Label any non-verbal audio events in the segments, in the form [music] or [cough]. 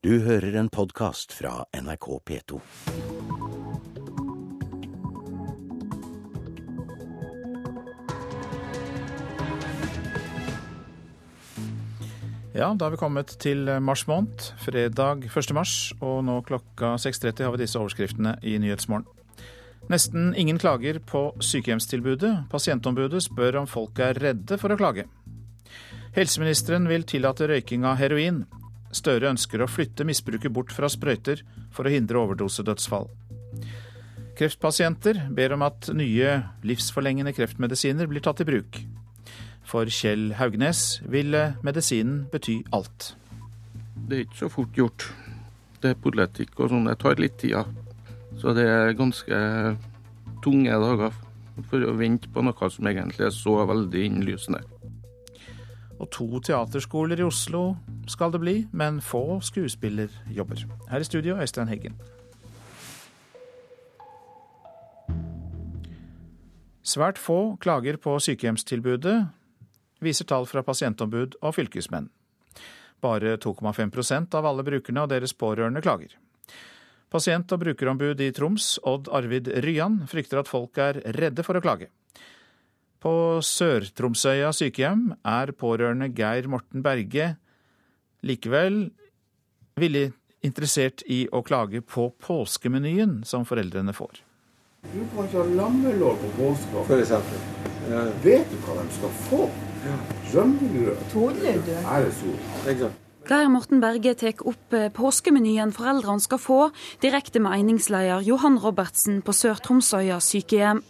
Du hører en podkast fra NRK P2. Ja, da har vi kommet til mars måned, fredag 1. mars, og nå klokka 6.30 har vi disse overskriftene i Nyhetsmorgen. Nesten ingen klager på sykehjemstilbudet. Pasientombudet spør om folk er redde for å klage. Helseministeren vil tillate røyking av heroin. Støre ønsker å flytte misbruket bort fra sprøyter for å hindre overdosedødsfall. Kreftpasienter ber om at nye livsforlengende kreftmedisiner blir tatt i bruk. For Kjell Haugnes vil medisinen bety alt. Det er ikke så fort gjort. Det er politikk og sånn. Det tar litt tid. Så det er ganske tunge dager for å vente på noe som egentlig er så veldig innlysende. Og to teaterskoler i Oslo skal det bli, men få skuespillerjobber. Her i studio, Øystein Heggen. Svært få klager på sykehjemstilbudet, viser tall fra pasientombud og fylkesmenn. Bare 2,5% av alle brukerne og deres pårørende klager. Pasient- og brukerombud i Troms, Odd Arvid Ryan, frykter at folk er redde for å klage. På Sør-Tromsøya sykehjem er pårørende Geir Morten Berge likevel villig interessert i å klage på påskemenyen som foreldrene får. Du kan ikke ha lammelår på påska. For eksempel. Ja. Vet du hva de skal få? Ja. Rømmegrøt. Tornlødde. Æresord. Geir Morten Berge tar opp påskemenyen foreldrene skal få, direkte med einingsleder Johan Robertsen på Sør-Tromsøya sykehjem.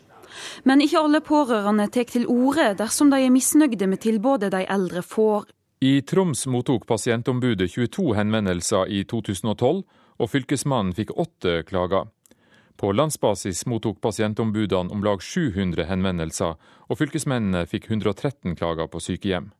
Men ikke alle pårørende tar til orde dersom de er misnøyde med tilbudet de eldre får. I Troms mottok pasientombudet 22 henvendelser i 2012, og fylkesmannen fikk åtte klager. På landsbasis mottok pasientombudene om lag 700 henvendelser, og fylkesmennene fikk 113 klager på sykehjem.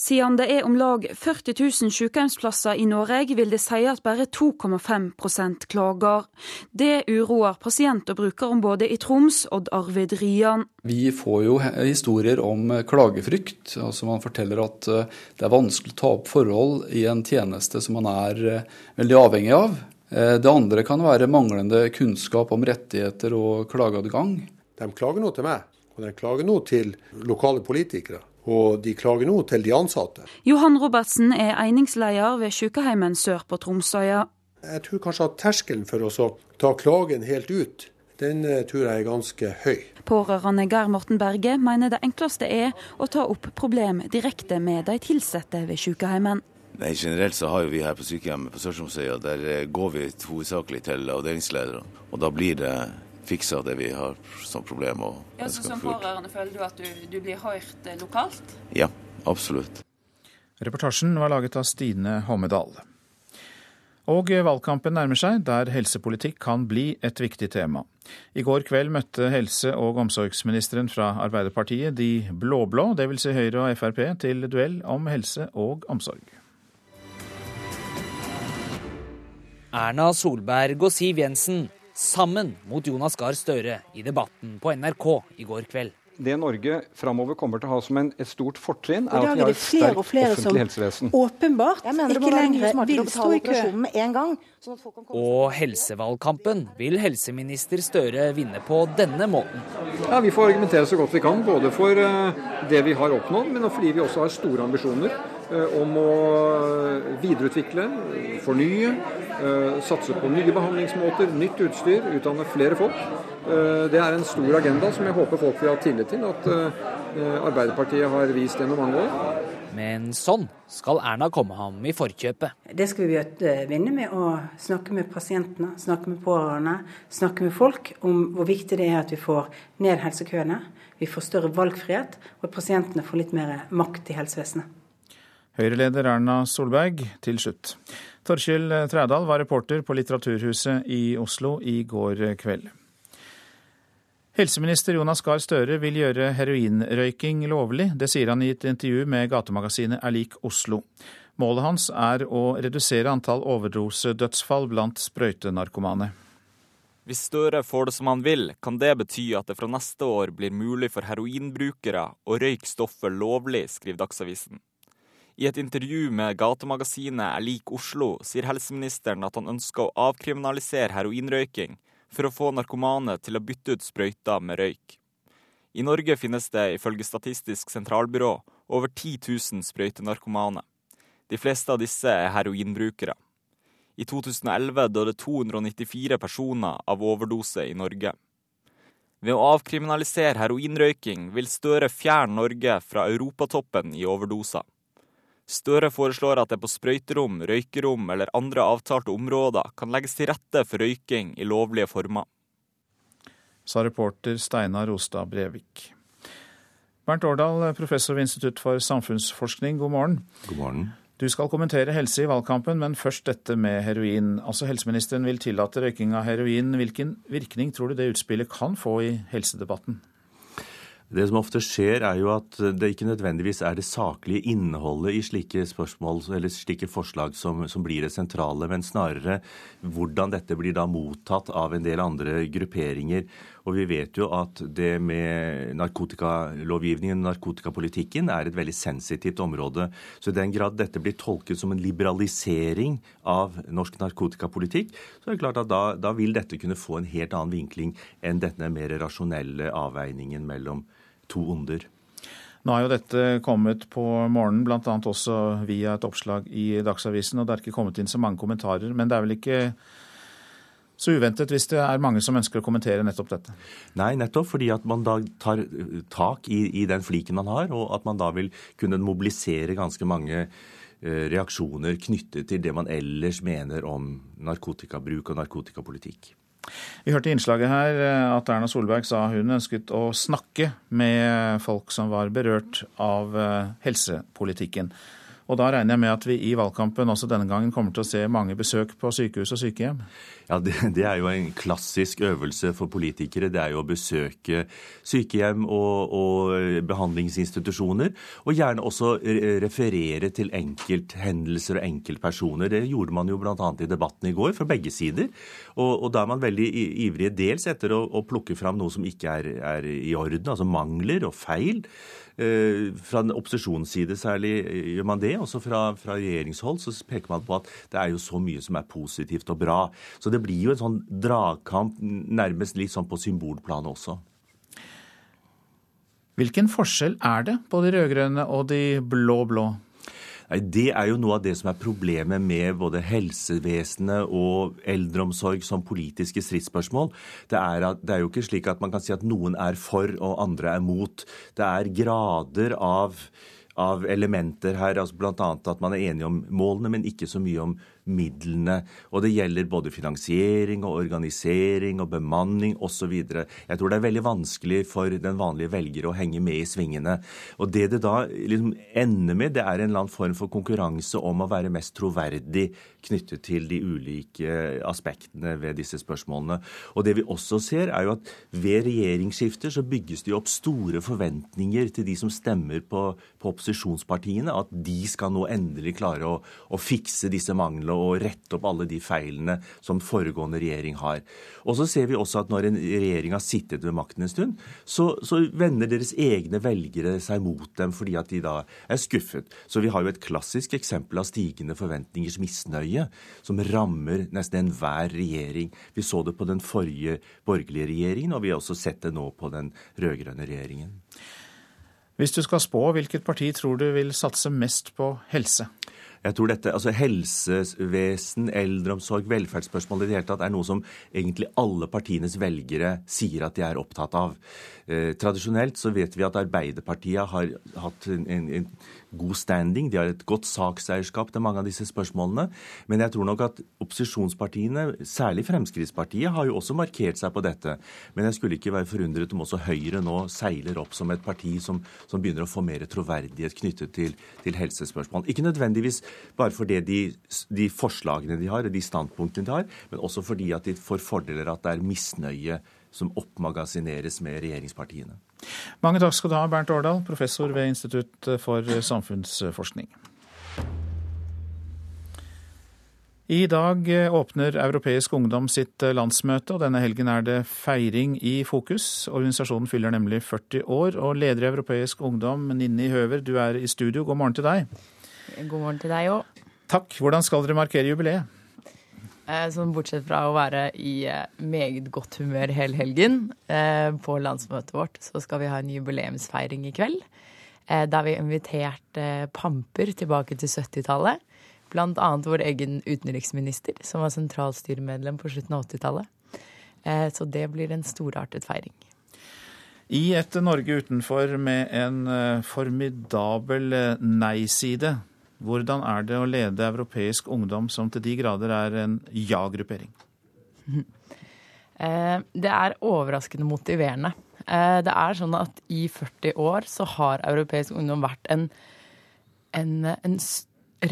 Siden det er om lag 40 000 sykehjemsplasser i Norge, vil det si at bare 2,5% klager. Det uroer pasient- og brukerombudet i Troms, Odd Arvid Rian. Vi får jo historier om klagefrykt. altså Man forteller at det er vanskelig å ta opp forhold i en tjeneste som man er veldig avhengig av. Det andre kan være manglende kunnskap om rettigheter og klageadgang. De klager nå til meg, og de klager nå til lokale politikere. Og de klager nå til de ansatte. Johan Robertsen er eningsleder ved sykehjemmen sør på Tromsøya. Jeg tror kanskje at terskelen for å ta klagen helt ut, den tror jeg er ganske høy. Pårørende Geir Morten Berge mener det enkleste er å ta opp problem direkte med de ansatte ved sykehjemmen. Nei, Generelt så har jo vi her på sykehjemmet på Sør-Tromsøya, der går vi hovedsakelig til avdelingsledere. Og da blir det fiksa det vi har som problem. ja, så Som pårørende føler du at du, du blir hørt lokalt? Ja, absolutt. Reportasjen var laget av Stine Hommedal. Og valgkampen nærmer seg, der helsepolitikk kan bli et viktig tema. I går kveld møtte helse- og omsorgsministeren fra Arbeiderpartiet de blå-blå, dvs. Si Høyre og Frp, til duell om helse og omsorg. Erna Solberg og Siv Jensen sammen mot Jonas Gahr Støre i debatten på NRK i går kveld. Det Norge framover kommer til å ha som en, et stort fortrinn, er at vi har et sterkt offentlig helsevesen. Åpenbart ikke lenger vil stå i kø med en gang. Sånn og helsevalgkampen vil helseminister Støre vinne på denne måten. Ja, Vi får argumentere så godt vi kan, både for det vi har oppnådd, men fordi vi også har store ambisjoner om å videreutvikle, fornye, satse på nye behandlingsmåter, nytt utstyr, utdanne flere folk. Det er en stor agenda som jeg håper folk vil ha tillit til at Arbeiderpartiet har vist gjennom mange år. Men sånn skal Erna komme ham i forkjøpet. Det skal vi vinne med å snakke med pasientene, snakke med pårørende, snakke med folk om hvor viktig det er at vi får ned helsekøene, vi får større valgfrihet, og at pasientene får litt mer makt i helsevesenet. Høyre-leder Erna Solberg til slutt. Torkjell Trædal var reporter på Litteraturhuset i Oslo i går kveld. Helseminister Jonas Gahr Støre vil gjøre heroinrøyking lovlig. Det sier han i et intervju med gatemagasinet Er lik Oslo. Målet hans er å redusere antall overdosedødsfall blant sprøytenarkomane. Hvis Støre får det som han vil, kan det bety at det fra neste år blir mulig for heroinbrukere å røyke stoffet lovlig, skriver Dagsavisen. I et intervju med gatemagasinet Er lik Oslo sier helseministeren at han ønsker å avkriminalisere heroinrøyking for å få narkomane til å bytte ut sprøyter med røyk. I Norge finnes det ifølge Statistisk sentralbyrå over 10 000 sprøytenarkomane. De fleste av disse er heroinbrukere. I 2011 døde 294 personer av overdose i Norge. Ved å avkriminalisere heroinrøyking vil Støre fjerne Norge fra europatoppen i overdoser. Støre foreslår at det på sprøyterom, røykerom eller andre avtalte områder kan legges til rette for røyking i lovlige former. Sa reporter Steinar Rostad Brevik. Bernt Årdal, professor ved Institutt for samfunnsforskning, god morgen. God morgen. Du skal kommentere helse i valgkampen, men først dette med heroin. Altså Helseministeren vil tillate røyking av heroin. Hvilken virkning tror du det utspillet kan få i helsedebatten? Det som ofte skjer, er jo at det ikke nødvendigvis er det saklige innholdet i slike spørsmål eller slike forslag som, som, blir det sentrale, men snarere hvordan dette blir da mottatt av en del andre grupperinger. Og vi vet jo at det med narkotikalovgivningen, og narkotikapolitikken, er et veldig sensitivt område. Så i den grad dette blir tolket som en liberalisering av norsk narkotikapolitikk, så er det klart at da, da vil dette kunne få en helt annen vinkling enn denne mer rasjonelle avveiningen mellom to onder. Nå har jo dette kommet på morgenen, bl.a. også via et oppslag i Dagsavisen. og Det er ikke kommet inn så mange kommentarer. Men det er vel ikke så uventet hvis det er mange som ønsker å kommentere nettopp dette? Nei, nettopp fordi at man da tar tak i, i den fliken man har, og at man da vil kunne mobilisere ganske mange eh, reaksjoner knyttet til det man ellers mener om narkotikabruk og narkotikapolitikk. Vi hørte i innslaget her eh, at Erna Solberg sa hun ønsket å snakke med folk som var berørt av eh, helsepolitikken. Og da regner jeg med at vi i valgkampen også denne gangen kommer til å se mange besøk på sykehus og sykehjem? Ja, det, det, er jo en klassisk øvelse for politikere. Det er jo å besøke sykehjem og, og behandlingsinstitusjoner. Og gjerne også referere til enkelthendelser og enkeltpersoner. Det gjorde man jo bl.a. i debatten i går, fra begge sider. Og, og da er man veldig ivrige dels etter å, å plukke fram noe som ikke er, er i orden, altså mangler og feil. Eh, fra opposisjonens side særlig eh, gjør man det. Også fra, fra, regjeringshold så peker man på at det er jo så mye som er positivt og bra. Så det blir jo en sånn dragkamp nærmest litt sånn på symbolplanet også. Hvilken forskjell er det på de rød-grønne og de blå-blå? Nei, Det er jo noe av det som er problemet med både helsevesenet og eldreomsorg som politiske stridsspørsmål. Det er, at, det er jo ikke slik at man kan si at noen er for og andre er mot. Det er grader av av elementer her, altså bl.a. at man er enige om målene, men ikke så mye om midlene. Og det gjelder både finansiering og organisering og bemanning osv. Jeg tror det er veldig vanskelig for den vanlige velger å henge med i svingene. Og det det da liksom ender med, det er en eller annen form for konkurranse om å være mest troverdig knyttet til de ulike aspektene ved disse spørsmålene. Og det vi også ser, er jo at ved regjeringsskifter så bygges det jo opp store forventninger til de som stemmer på, på opposisjonspartiene, at de skal nå endelig klare å, å fikse disse manglene å rette opp alle de feilene som foregående regjering har. Og så ser vi også at når en regjering har sittet ved makten en stund, så, så vender deres egne velgere seg mot dem fordi at de da er skuffet. Så vi har jo et klassisk eksempel av stigende forventningers misnøye som rammer nesten enhver regjering. Vi så det på den forrige borgerlige regjeringen, og vi har også sett det nå på den rød-grønne regjeringen. Hvis du skal spå, hvilket parti tror du vil satse mest på helse? Jeg tror dette, altså Helsevesen, eldreomsorg, velferdsspørsmål i det hele tatt er noe som egentlig alle partienes velgere sier at de er opptatt av. Eh, tradisjonelt så vet vi at Arbeiderpartiet har hatt en, en, en god standing. De har et godt sakseierskap til mange av disse spørsmålene. Men jeg tror nok at opposisjonspartiene, særlig Fremskrittspartiet, har jo også markert seg på dette. Men jeg skulle ikke være forundret om også Høyre nå seiler opp som et parti som, som begynner å få mer troverdighet knyttet til, til helsespørsmål. Ikke nødvendigvis bare fordi de, de forslagene de har, de standpunktene de har, men også fordi at de får fordeler at det er misnøye som oppmagasineres med regjeringspartiene. Mange takk skal du ha, Bernt Årdal, professor ved Institutt for samfunnsforskning. I dag åpner Europeisk Ungdom sitt landsmøte, og denne helgen er det feiring i fokus. Organisasjonen fyller nemlig 40 år, og leder i Europeisk Ungdom, Ninni Høver, du er i studio. God morgen til deg. God morgen til deg òg. Takk. Hvordan skal dere markere jubileet? Sånn bortsett fra å være i eh, meget godt humør hele helgen eh, på landsmøtet vårt, så skal vi ha en jubileumsfeiring i kveld. Der vi har invitert pamper tilbake til 70-tallet. Blant annet vår egen utenriksminister, som var sentralstyremedlem på slutten av 80-tallet. Så det blir en storartet feiring. I et Norge utenfor med en formidabel nei-side, hvordan er det å lede europeisk ungdom som til de grader er en ja-gruppering? [laughs] Eh, det er overraskende motiverende. Eh, det er sånn at i 40 år så har europeisk ungdom vært en, en, en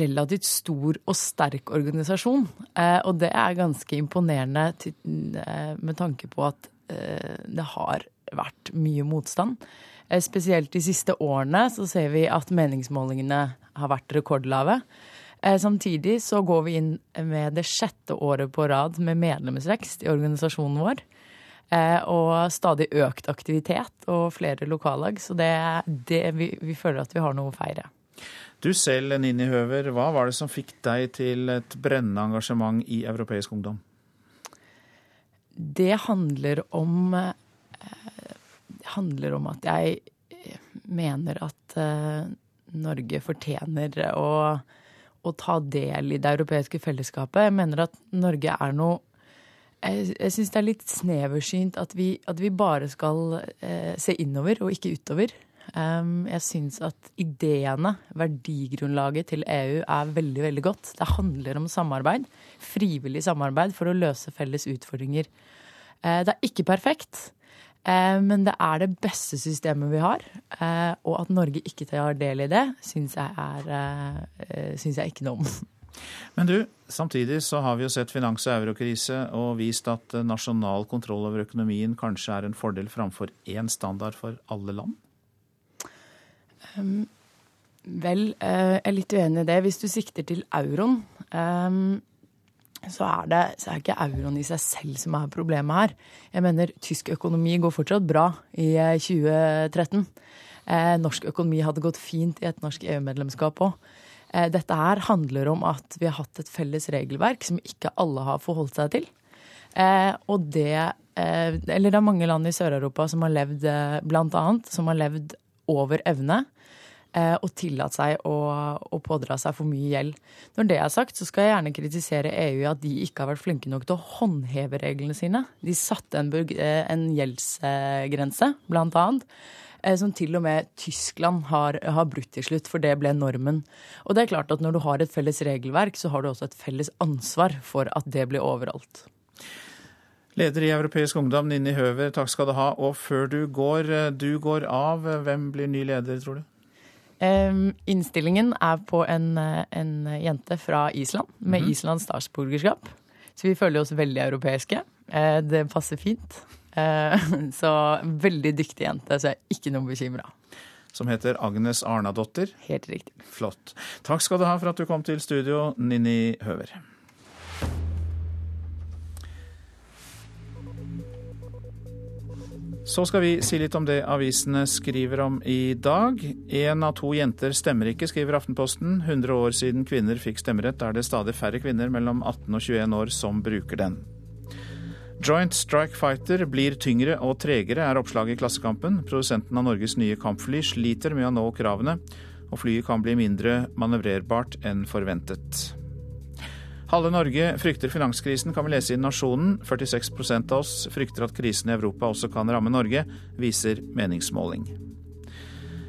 relativt stor og sterk organisasjon. Eh, og det er ganske imponerende med tanke på at det har vært mye motstand. Eh, spesielt de siste årene så ser vi at meningsmålingene har vært rekordlave. Eh, samtidig så går vi inn med det sjette året på rad med medlemsvekst i organisasjonen vår. Eh, og stadig økt aktivitet og flere lokallag. Så det, det vi, vi, føler at vi har noe å feire. Du selv, Nini Høver, hva var det som fikk deg til et brennende engasjement i Europeisk Ungdom? Det handler om handler om at jeg eh, mener at uh, Norge fortjener å, å, ta del i det europeiske fellesskapet. Jeg mener at Norge er noe Jeg, jeg syns det er litt sneversynt at vi, at vi bare skal uh, se innover og ikke utover. Um, jeg syns at ideene, verdigrunnlaget til EU, er veldig, veldig godt. Det handler om samarbeid. Frivillig samarbeid for å løse felles utfordringer. Uh, det er ikke perfekt. Eh, men det er det beste systemet vi har. Eh, og at Norge ikke tar del i det, syns jeg, er, eh, syns jeg ikke noe om. [laughs] Men du, samtidig så har vi jo sett finans- og eurokrise og vist at nasjonal kontroll over økonomien kanskje er en fordel framfor én standard for alle land? Um, vel, jeg er litt uenig i det. Hvis du sikter til euroen, um, så er, det, så er ikke euroen i seg selv som er problemet her. Jeg mener tysk økonomi går fortsatt bra i 2013. Eh, eh, norsk økonomi hadde gått fint i et norsk EU-medlemskap òg. Eh, dette her handler om at vi har hatt et felles regelverk som ikke alle har forholdt seg til. Eh, og det eh, Eller det er mange land i Sør-Europa som har levd, eh, blant annet, som har levd over evne. Eh, og tillatt seg å, å, pådra seg for mye gjeld. Når det er sagt, så skal jeg gjerne kritisere EU i at de ikke har vært flinke nok til å håndheve reglene sine. De satte en, eh, en gjeldsgrense, blant annet. Eh, som til og med Tyskland har, har brutt til slutt, for det ble normen. Og det er klart at når du har et felles regelverk, så har du også et felles ansvar for at det blir overalt. Leder i Europeisk Ungdom, Ninni Høver, takk skal du ha. Og før du går, du går av, hvem blir ny leder, tror du? Um, innstillingen er på en, en, jente fra Island med mm -hmm. Islands statsborgerskap. Så vi føler oss veldig europeiske. Uh, det passer fint. Uh, [laughs] så veldig dyktig jente, så jeg er ikke noe bekymra. Som heter Agnes Arnadottir. Helt riktig. Flott. Takk skal du ha for at du kom til studio, Ninni Høver. Så skal vi si litt om det avisene skriver om i dag. Én av to jenter stemmer ikke, skriver Aftenposten. 100 år siden kvinner fikk stemmerett, er det stadig færre kvinner mellom 18 og 21 år som bruker den. Joint Strike Fighter blir tyngre og tregere, er oppslaget i Klassekampen. Produsenten av Norges nye kampfly sliter med å nå kravene, og flyet kan bli mindre manøvrerbart enn forventet. Halve Norge frykter finanskrisen, kan vi lese i Nasjonen. 46% av oss frykter at krisen i Europa også kan ramme Norge, viser meningsmåling.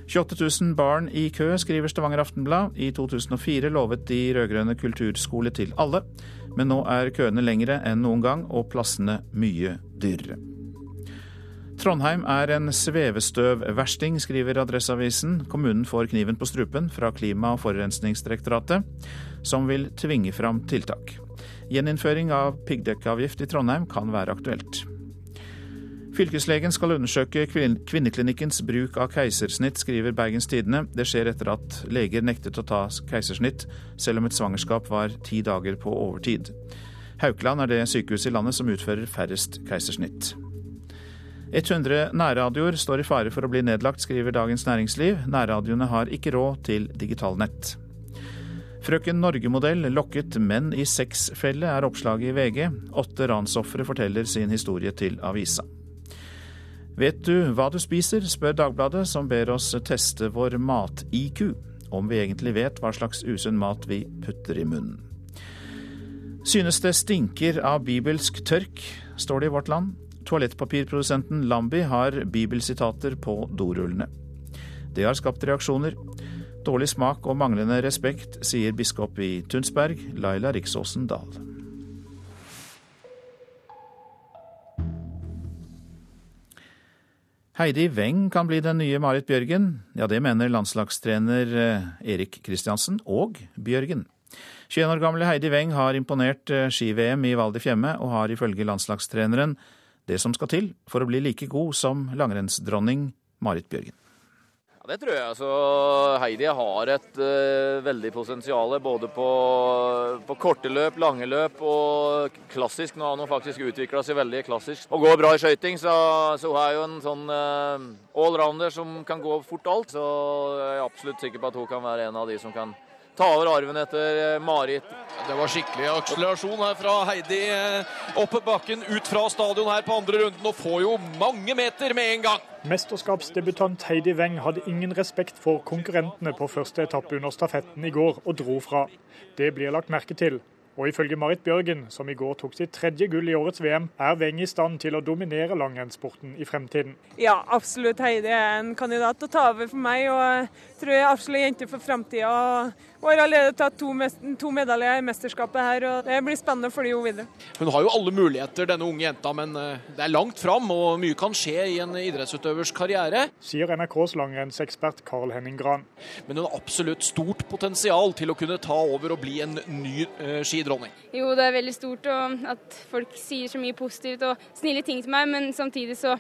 28 000 barn i kø, skriver Stavanger Aftenblad. I 2004 lovet de rød-grønne kulturskole til alle, men nå er køene lengre enn noen gang og plassene mye dyrere. Trondheim er en svevestøvversting, skriver Adresseavisen. Kommunen får kniven på strupen fra Klima- og forurensningsdirektoratet, som vil tvinge fram tiltak. Gjeninnføring av piggdekkavgift i Trondheim kan være aktuelt. Fylkeslegen skal undersøke kvinneklinikkens bruk av keisersnitt, skriver Bergens Tidende. Det skjer etter at leger nektet å ta keisersnitt, selv om et svangerskap var ti dager på overtid. Haukeland er det sykehuset i landet som utfører færrest keisersnitt. 100 nærradioer står i fare for å bli nedlagt, skriver Dagens Næringsliv. Nærradioene har ikke råd til digitalnett. Frøken Norge-modell lokket menn i sexfelle, er oppslaget i VG. Åtte ransofre forteller sin historie til avisa. Vet du hva du spiser, spør Dagbladet, som ber oss teste vår mat-IQ. Om vi egentlig vet hva slags usunn mat vi putter i munnen. Synes det stinker av bibelsk tørk, står det i Vårt Land. Toalettpapirprodusenten Lambi har bibelsitater på dorullene. Det har skapt reaksjoner. Dårlig smak og manglende respekt, sier biskop i Tunsberg, Laila Riksåsen Dahl. Heidi Weng kan bli den nye Marit Bjørgen. Ja, det mener landslagstrener eh, Erik Kristiansen og Bjørgen. 21 år gamle Heidi Weng har imponert eh, ski-VM i Val di Fiemme, og har ifølge landslagstreneren det som skal til for å bli like god som langrennsdronning Marit Bjørgen. Det tror jeg. Altså, Heidi har et uh, veldig potensial både på, på, korte løp, lange løp og klassisk. Nå har hun faktisk utvikla seg veldig klassisk og går bra i skøyting, så, så, hun er jo en sånn uh, allrounder som kan gå fort alt. Så jeg er absolutt sikker på at hun kan være en av de som kan ta over arven etter eh, Marit. Det var skikkelig akselerasjon her fra Heidi eh, opp bakken, ut fra stadion her på andre runden, og får jo mange meter med en gang. Mesterskapsdebutant Heidi Weng hadde ingen respekt for konkurrentene på første etappe under stafetten i går, og dro fra. Det blir lagt merke til. Og ifølge Marit Bjørgen, som i går tok sitt tredje gull i årets VM, er Weng i stand til å dominere langrennssporten i fremtiden. Ja, absolutt. Heidi er en kandidat til å ta over for meg, og jeg tror jeg er absolutt jente for fremtida. Hun har allerede tatt to, to, medaljer i mesterskapet her, og det blir spennende å følge henne videre. Hun har jo alle muligheter, denne unge jenta, men eh, det er langt fram, og mye kan skje i en idrettsutøvers karriere. Sier NRKs langrennsekspert Carl Henning Gran. Men hun har absolutt stort potensial til å kunne ta over og bli en ny eh, skidronning dronning? Jo, det er veldig stort at folk sier så mye positivt og snille ting til meg, men samtidig så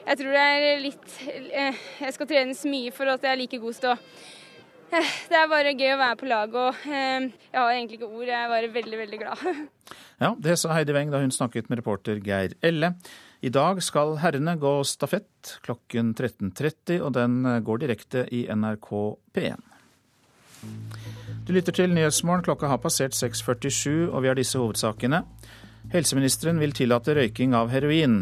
Jeg tror det er litt eh, Jeg skal trenes mye for at jeg er like god til å eh, det er bare gøy å være på lag, og eh, jeg har egentlig ikke ord. Jeg er bare veldig, veldig glad. [laughs] Ja, det sa Heidi Weng da hun snakket med reporter Geir Elle. I dag skal herrene gå stafett klokken 13.30, og den går direkte i NRK P1. Du lytter til Nyhetsmorgen. Klokka har passert 6.47, og vi har disse hovedsakene. Helseministeren vil tillate røyking av heroin.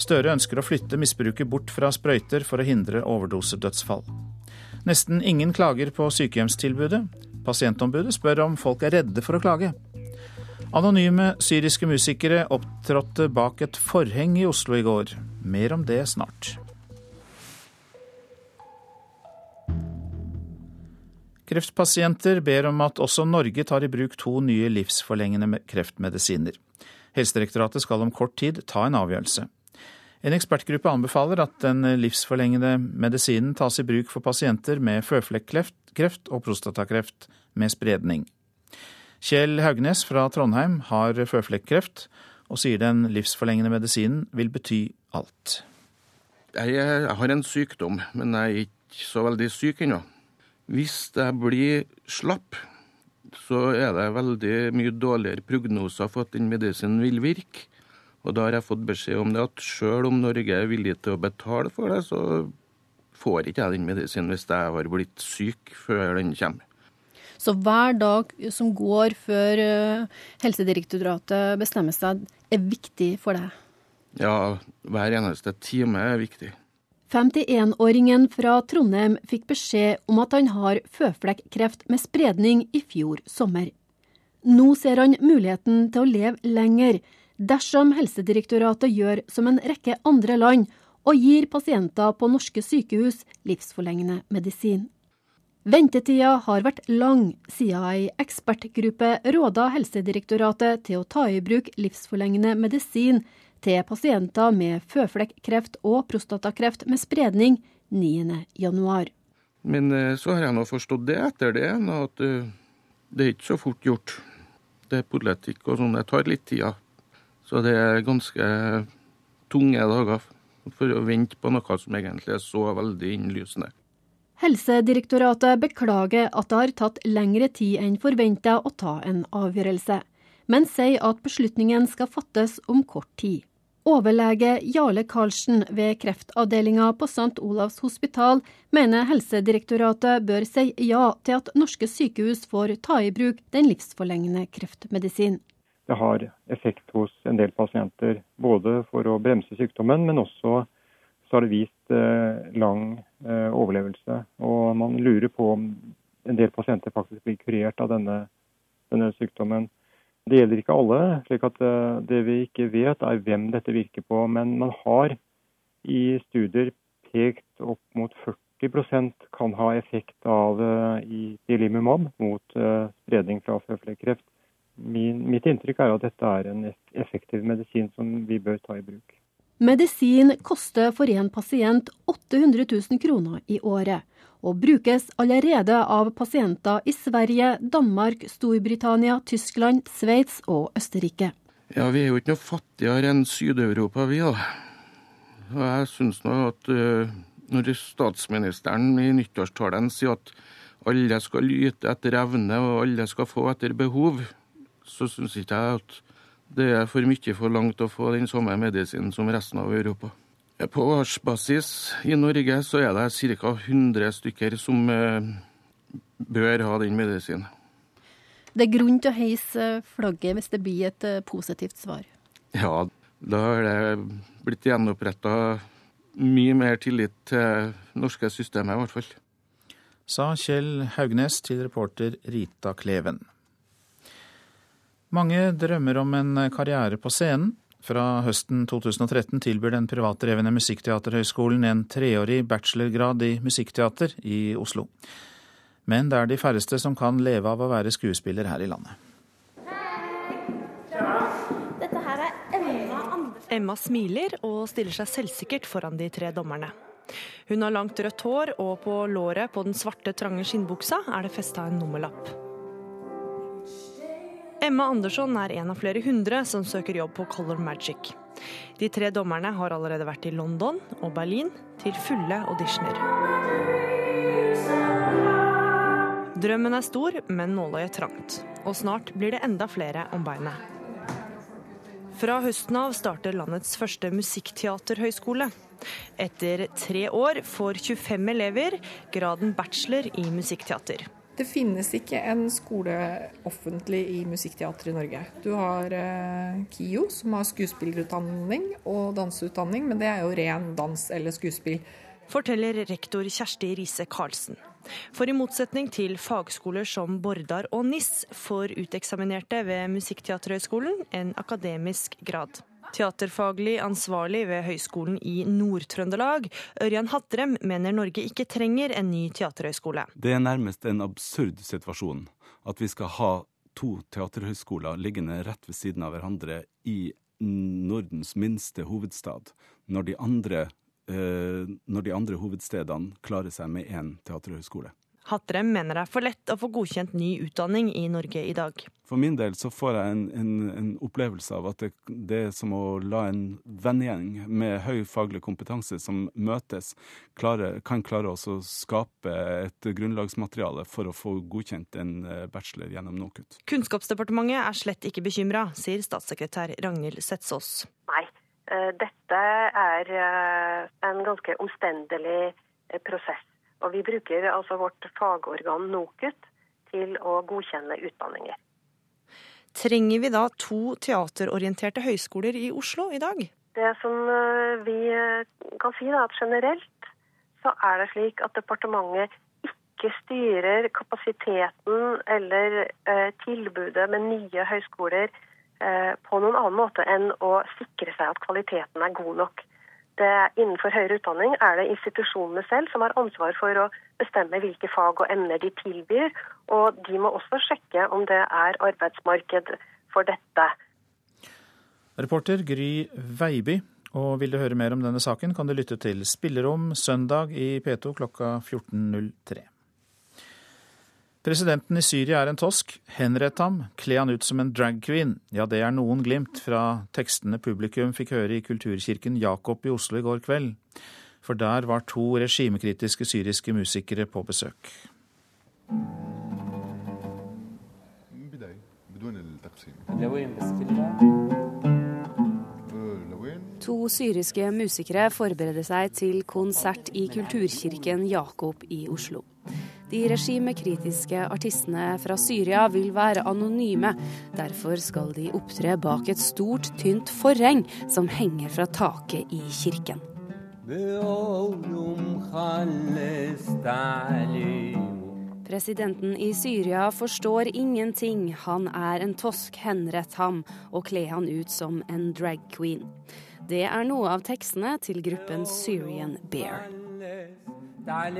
Støre ønsker å flytte misbruket bort fra sprøyter for å hindre overdosedødsfall. Nesten ingen klager på sykehjemstilbudet. Pasientombudet spør om folk er redde for å klage. Anonyme syriske musikere opptrådte bak et forheng i Oslo i går. Mer om det snart. Kreftpasienter ber om at også Norge tar i bruk to nye livsforlengende kreftmedisiner. Helsedirektoratet skal om kort tid ta en avgjørelse. En ekspertgruppe anbefaler at den livsforlengende medisinen tas i bruk for pasienter med føflekkreft og prostatakreft med spredning. Kjell Haugnes fra Trondheim har føflekkreft, og sier den livsforlengende medisinen vil bety alt. Jeg har en sykdom, men jeg er ikke så veldig syk ennå. Hvis jeg blir slapp, så er det veldig mye dårligere prognoser for at den medisinen vil virke. Og da har jeg fått beskjed om det at sjøl om Norge er villig til å betale for det, så får ikke jeg den medisinen hvis jeg har blitt syk før den kommer. Så hver dag som går før eh, Helsedirektoratet bestemmer seg, er viktig for deg? Ja, hver eneste time er viktig. 51-åringen fra Trondheim fikk beskjed om at han har føflekkreft med spredning i fjor sommer. Nå ser han muligheten til å leve lenger dersom Helsedirektoratet gjør som en rekke andre land og gir pasienter på norske sykehus livsforlengende medisin. Ventetida har vært lang, siden ei ekspertgruppe råda Helsedirektoratet til å ta i bruk livsforlengende medisin til pasienter med føflekkreft og prostatakreft med spredning 9.1. Men eh, så har jeg nå forstått det etter det, at eh, det er ikke så fort gjort. Det er politikk og sånn, det tar litt tid. Så det er ganske tunge dager for å vente på noe som egentlig er så veldig innlysende. Helsedirektoratet beklager at det har tatt lengre tid enn forventa å ta en avgjørelse, men sier at beslutningen skal fattes om kort tid. Overlege Jarle Karlsen ved kreftavdelinga på St. Olavs hospital mener Helsedirektoratet bør si ja til at norske sykehus får ta i bruk den livsforlengende kreftmedisin. Det har effekt hos en del pasienter, både for å bremse sykdommen, men også så har det vist eh, lang eh, overlevelse. Og man lurer på om en del pasienter faktisk blir kurert av denne, denne sykdommen. Det gjelder ikke alle, slik at eh, det vi ikke vet er hvem dette virker på. Men man har i studier pekt opp mot 40% kan ha effekt av eh, ilimumab mot eh, spredning fra føflekkreft. Mitt inntrykk er at dette er en effektiv medisin som vi bør ta i bruk. Medisin koster for en pasient 800 000 kroner i året og brukes allerede av pasienter i Sverige, Danmark, Storbritannia, Tyskland, Sveits og Østerrike. Ja, Vi er jo ikke noe fattigere enn Syd-Europa, vi da. Og jeg syns nå at uh, når statsministeren i nyttårstalen sier at alle skal lyte etter evne og alle skal få etter behov, så syns ikke jeg at det er for mye for langt å få den samme medisinen som resten av Europa. På årsbasis i Norge så er det ca. 100 stykker som eh, bør ha den medisinen. Det er grunn til å heise flagget hvis det blir et eh, positivt svar? Ja, da har det blitt gjenoppretta mye mer tillit til norske systemet, i hvert fall. Sa Kjell Haugnes til reporter Rita Kleven. Mange drømmer om en karriere på scenen. Fra høsten 2013 tilbyr den privatdrevne Musikkteaterhøgskolen en treårig bachelorgrad i musikkteater i Oslo. Men det er de færreste som kan leve av å være skuespiller her i landet. Dette her er Emma Andersen. Emma smiler og stiller seg selvsikkert foran de tre dommerne. Hun har langt rødt hår, og på låret på den svarte, trange skinnbuksa er det festa en nummerlapp. Emma Andersson er en av flere hundre som søker jobb på Color Magic. De tre dommerne har allerede vært i London og Berlin til fulle auditioner. Drømmen er stor, men nåløyet trangt. Og snart blir det enda flere om beinet. Fra høsten av starter landets første musikkteaterhøyskole. Etter tre år får 25 elever graden bachelor i musikkteater. Det finnes ikke en skole offentlig i musikkteater i Norge. Du har eh, KIO, som har skuespillerutdanning og danseutdanning, men det er jo ren dans eller skuespill. Forteller rektor Kjersti Riise Karlsen. For i motsetning til fagskoler som Bordar og NIS får uteksaminerte ved Musikkteaterhøgskolen en akademisk grad. Teaterfaglig ansvarlig ved Høgskolen i Nord-Trøndelag, Ørjan Hattrem, mener Norge ikke trenger en ny teaterhøgskole. Det er nærmest en absurd situasjon at vi skal ha to teaterhøgskoler liggende rett ved siden av hverandre i Nordens minste hovedstad, når de andre, eh, når de andre hovedstedene klarer seg med én teaterhøgskole. Hattrem mener det er for lett å få godkjent ny utdanning i Norge i dag. For min del så får jeg en, en, en opplevelse av at det, det, er som å la en vennegjeng med høy faglig kompetanse som møtes, klare, kan klare å skape et grunnlagsmateriale for å få godkjent en eh, bachelor gjennom NOKUT. Kunnskapsdepartementet er slett ikke bekymra, sier statssekretær Ragnhild Setsås. Nei, eh, dette er eh, en ganske omstendelig prosess. Og vi bruker altså vårt fagorgan NOKUT til å godkjenne utdanninger. Trenger vi da to teaterorienterte høyskoler i Oslo i dag? Det som eh, vi eh, kan si, er at generelt så er det slik at departementet ikke styrer kapasiteten eller eh, tilbudet med nye høyskoler på noen annen måte enn å sikre seg at kvaliteten er god nok det, innenfor høyere utdanning er det institusjonene selv som har ansvar for å bestemme hvilke fag og emner de tilbyr, og de må også sjekke om det er arbeidsmarked for dette. Reporter Gry Veiby. Og vil du høre mer om denne saken, kan du lytte til Spillerom søndag i P2 klokka 14.03. Presidenten i Syria er en tosk. Henrett ham, kle han ut som en dragqueen. Ja, det er noen glimt fra tekstene publikum fikk høre i kulturkirken Jakob i Oslo i går kveld. For der var to regimekritiske syriske musikere på besøk. To syriske musikere forbereder seg til konsert i Kulturkirken Jakob i Oslo. De regimekritiske artistene fra Syria vil være anonyme. Derfor skal de opptre bak et stort, tynt forheng som henger fra taket i kirken. Presidenten i Syria forstår ingenting. Han er en tosk, henrett ham og kle han ut som en drag queen. Det er noe av tekstene til gruppen Syrian Bear. En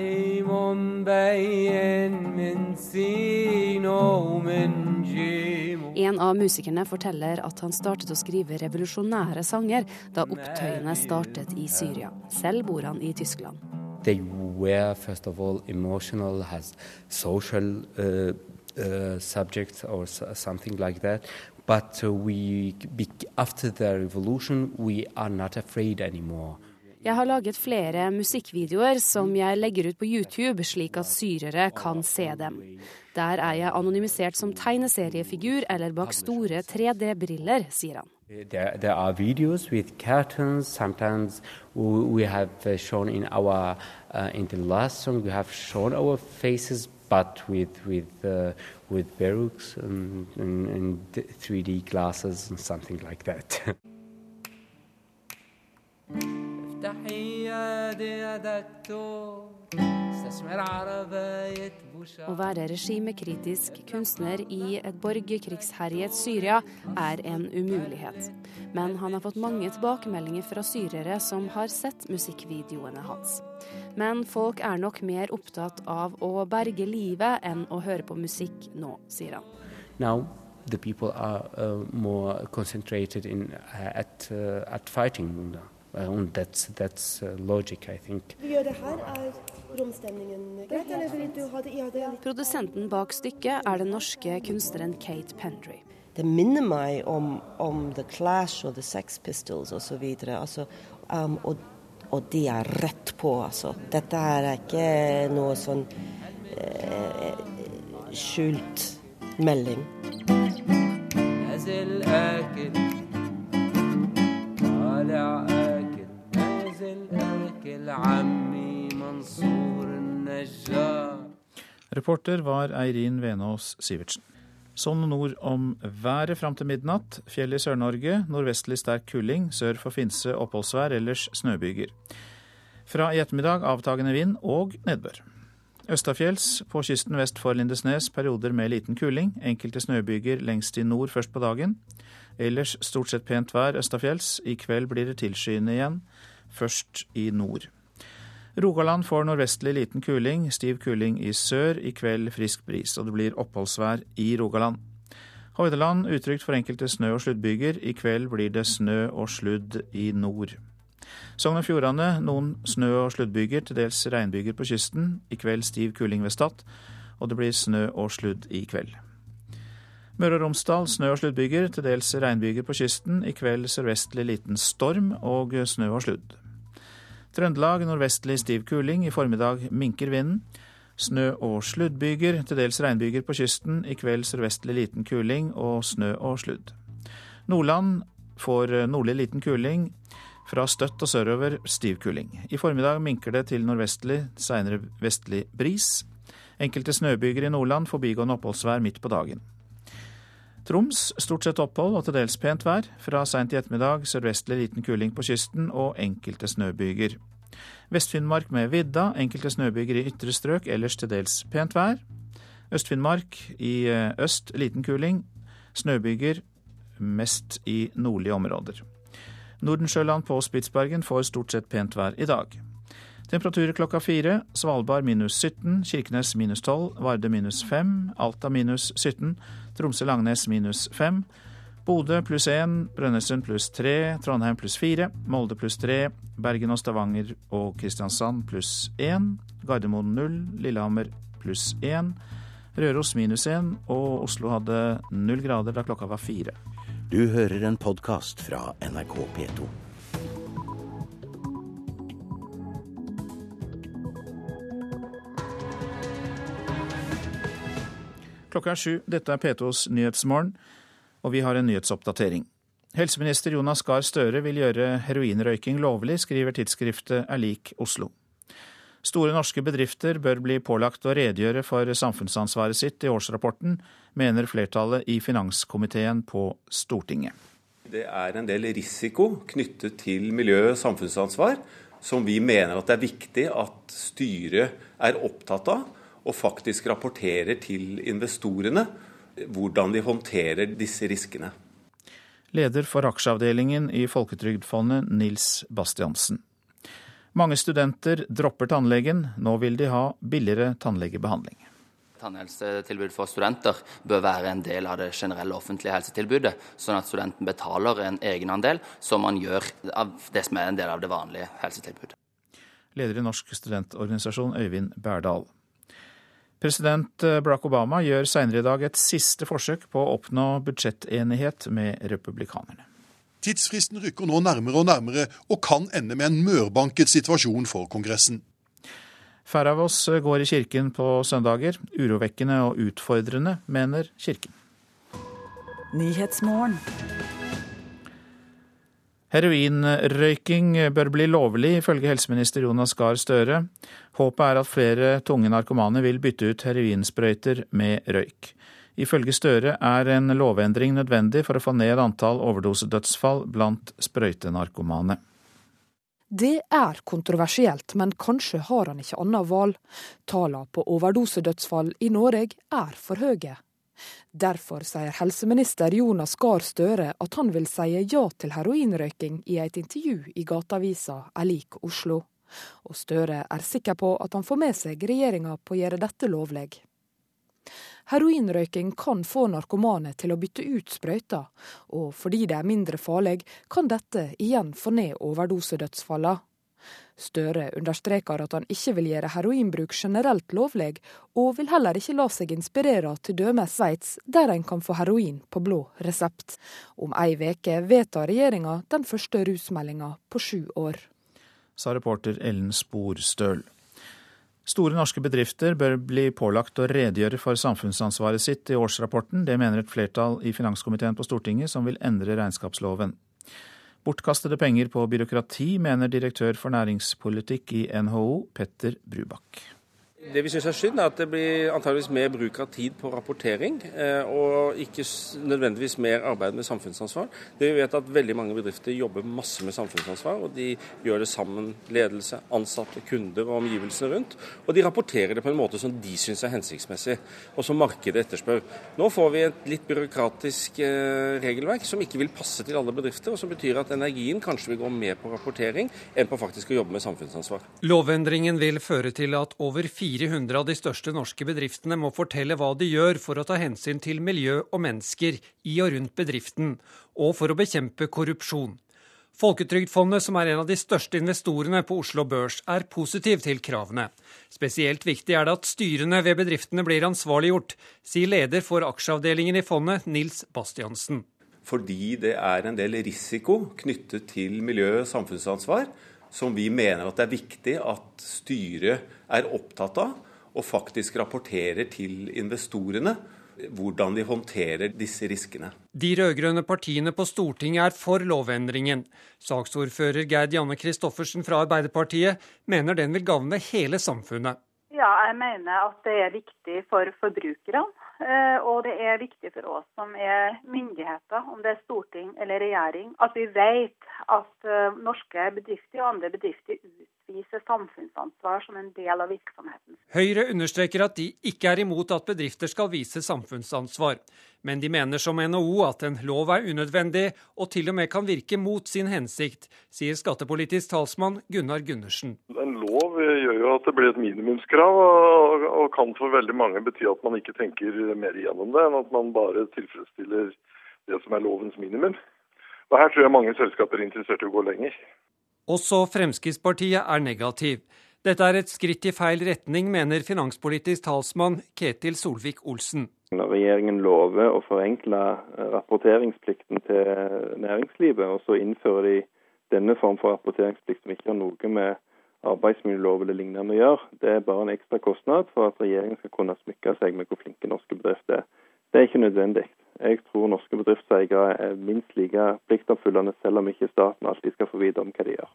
av musikerne forteller at han startet å skrive revolusjonære sanger da opptøyene startet i Syria. Selv bor han i Tyskland. They were first of all emotional, has social uh, uh, subjects or something like that. But we, after the revolution, we are not afraid anymore. Jeg har laget flere musikkvideoer som jeg legger ut på YouTube, slik at syrere kan se dem. Der er jeg anonymisert som tegneseriefigur eller bak store 3D-briller, sier han. There, there, are videos with cartoons. Sometimes we have uh, shown in our uh, in the last song we have shown our faces, but with with uh, 3D glasses and something like that. [laughs] Å være regimekritisk kunstner i et borgerkrigsherjet Syria er en umulighet. Men han har fått mange tilbakemeldinger fra syrere som har sett musikkvideoene hans. Men folk er nok mer opptatt av å berge livet enn å høre på musikk nå, sier han. Now, the people are uh, more concentrated in, uh, at, uh, at fighting. That's, that's logic, I think. Det er ha det i det? Produsenten bak stykket er den norske kunstneren Kate Pendry. Det minner meg om, om The Clash og The Sex Pistols osv. Altså, um, og, og de er rett på, altså. Dette er ikke noe sånn eh, skjult melding. Reporter var Eirin Venås Sivertsen. Sånn nord om været fram til midnatt. Fjell i Sør-Norge. Nordvestlig sterk kuling. Sør for Finse oppholdsvær, ellers snøbyger. Fra i ettermiddag avtagende vind og nedbør. Østafjells på kysten vest for Lindesnes perioder med liten kuling. Enkelte snøbyger lengst i nord først på dagen. Ellers stort sett pent vær østafjells. I kveld blir det tilskyende igjen, først i nord. Rogaland får nordvestlig liten kuling, stiv kuling i sør. I kveld frisk bris, og det blir oppholdsvær i Rogaland. Hordaland utrygt for enkelte snø- og sluddbyger. I kveld blir det snø og sludd i nord. Sogn og Fjordane noen snø- og sluddbyger, til dels regnbyger på kysten. I kveld stiv kuling ved Stad, og det blir snø og sludd i kveld. Møre og Romsdal snø- og sluddbyger, til dels regnbyger på kysten. I kveld sørvestlig liten storm og snø og sludd. Trøndelag nordvestlig stiv kuling. I formiddag minker vinden. Snø- og sluddbyger, til dels regnbyger på kysten. I kveld sørvestlig liten kuling og snø og sludd. Nordland får nordlig liten kuling. Fra Støtt og sørover stiv kuling. I formiddag minker det til nordvestlig, seinere vestlig bris. Enkelte snøbyger i Nordland forbigående oppholdsvær midt på dagen. Troms stort sett opphold og til dels pent vær. Fra seint i ettermiddag sørvestlig liten kuling på kysten og enkelte snøbyger. Vest-Finnmark med vidda, enkelte snøbyger i ytre strøk, ellers til dels pent vær. Øst-Finnmark i øst liten kuling. Snøbyger mest i nordlige områder. Nordensjøland på Spitsbergen får stort sett pent vær i dag. Temperaturer klokka fire. Svalbard minus 17, Kirkenes minus 12, Varde minus 5, Alta minus 17, Tromsø-Langnes minus 5, Bodø pluss 1, Brønnøysund pluss 3, Trondheim pluss 4, Molde pluss 3, Bergen og Stavanger og Kristiansand pluss 1, Gardermoen 0, Lillehammer pluss 1, Røros minus 1 og Oslo hadde null grader da klokka var fire. Du hører en podkast fra NRK P2. Klokka er sju. Dette er P2s Nyhetsmorgen, og vi har en nyhetsoppdatering. Helseminister Jonas Gahr Støre vil gjøre heroinrøyking lovlig, skriver tidsskriftet Er lik Oslo. Store norske bedrifter bør bli pålagt å redegjøre for samfunnsansvaret sitt i årsrapporten, mener flertallet i finanskomiteen på Stortinget. Det er en del risiko knyttet til miljø- og samfunnsansvar som vi mener at det er viktig at styret er opptatt av, og faktisk rapporterer til investorene hvordan de håndterer disse riskene. Leder for aksjeavdelingen i Folketrygdfondet, Nils Bastiansen. Mange studenter dropper tannlegen. Nå vil de ha billigere tannlegebehandling. Tannhelsetilbud for studenter bør være en del av det generelle offentlige helsetilbudet, sånn at studenten betaler en egenandel som man gjør av det som er en del av det vanlige helsetilbudet. Leder i Norsk studentorganisasjon, Øyvind Berdal. President Barack Obama gjør senere i dag et siste forsøk på å oppnå budsjettenighet med republikanerne. Tidsfristen rykker nå nærmere og nærmere, og kan ende med en mørbanket situasjon for Kongressen. Færre av oss går i kirken på søndager. Urovekkende og utfordrende, mener kirken. Heroinrøyking bør bli lovlig, ifølge helseminister Jonas Gahr Støre. Håpet er at flere tunge narkomane vil bytte ut heroinsprøyter med røyk. Ifølge Støre er en lovendring nødvendig for å få ned antall overdosedødsfall blant sprøytenarkomane. Det er kontroversielt, men kanskje har han ikke annet valg. Tallene på overdosedødsfall i Norge er for høye. Derfor sier helseminister Jonas Gahr Støre at han vil si ja til heroinrøyking i et intervju i Gateavisa Elik lik Oslo. Og Støre er sikker på at han får med seg regjeringa på å gjøre dette lovlig. Heroinrøyking kan få narkomane til å bytte ut sprøyter, og fordi det er mindre farlig, kan dette igjen få ned overdosedødsfallene. Støre understreker at han ikke vil gjøre heroinbruk generelt lovlig, og vil heller ikke la seg inspirere til t.d. Sveits, der en kan få heroin på blå resept. Om ei veke vedtar regjeringa den første rusmeldinga på sju år. Sa reporter Ellen Sporstøl. Store norske bedrifter bør bli pålagt å redegjøre for samfunnsansvaret sitt i årsrapporten. Det mener et flertall i finanskomiteen på Stortinget, som vil endre regnskapsloven. Bortkastede penger på byråkrati, mener direktør for næringspolitikk i NHO, Petter Brubakk. Det vi syns er synd, er at det blir antageligvis mer bruk av tid på rapportering, eh, og ikke nødvendigvis mer arbeid med samfunnsansvar. Det vi vet at veldig mange bedrifter jobber masse med samfunnsansvar, og de gjør det sammen, ledelse, ansatte, kunder og omgivelsene rundt. Og de rapporterer det på en måte som de syns er hensiktsmessig, og som markedet etterspør. Nå får vi et litt byråkratisk eh, regelverk som ikke vil passe til alle bedrifter, og som betyr at energien kanskje vil gå mer på rapportering enn på faktisk å jobbe med samfunnsansvar. Lovendringen vil føre til at over 400 av de største norske bedriftene må fortelle hva de gjør for å ta hensyn til miljø og mennesker i og rundt bedriften, og for å bekjempe korrupsjon. Folketrygdfondet, som er en av de største investorene på Oslo Børs, er positiv til kravene. Spesielt viktig er det at styrene ved bedriftene blir ansvarliggjort, sier leder for aksjeavdelingen i fondet, Nils Bastiansen. Fordi det er en del risiko knyttet til miljø- og samfunnsansvar som vi mener at det er viktig at styret er opptatt av, og faktisk rapporterer til investorene hvordan de håndterer disse riskene. De rød-grønne partiene på Stortinget er for lovendringen. Saksordfører Gerd Janne Christoffersen fra Arbeiderpartiet mener den vil gagne hele samfunnet. Ja, jeg mener at det er viktig for forbrukerne. Og det er viktig for oss som er myndigheter, om det er storting eller regjering, at vi vet at norske bedrifter og andre bedrifter utviser samfunnsansvar som en del av virksomheten. Høyre understreker at de ikke er imot at bedrifter skal vise samfunnsansvar, men de mener som NHO at en lov er unødvendig og til og med kan virke mot sin hensikt, sier skattepolitisk talsmann Gunnar Gundersen. En lov gjør jo at det blir et minimumskrav, og kan for veldig mange bety at man ikke tenker mer igjennom det, enn at man bare tilfredsstiller det som er lovens minimum. Og Her tror jeg mange selskaper er interessert i å gå lenger. Også Fremskrittspartiet er negativ. Dette er et skritt i feil retning, mener finanspolitisk talsmann Ketil Solvik-Olsen. Når regjeringen lover å forenkle rapporteringsplikten til næringslivet, og så innfører de denne form for rapporteringsplikt som ikke har noe med arbeidsmiljølov eller lignende å gjøre, det er bare en ekstra kostnad for at regjeringen skal kunne smykke seg med hvor flinke norske bedrifter er. Det er ikke nødvendig. Jeg tror norske bedriftseiere er minst like pliktoppfyllende, selv om ikke staten alltid skal få vite om hva de gjør.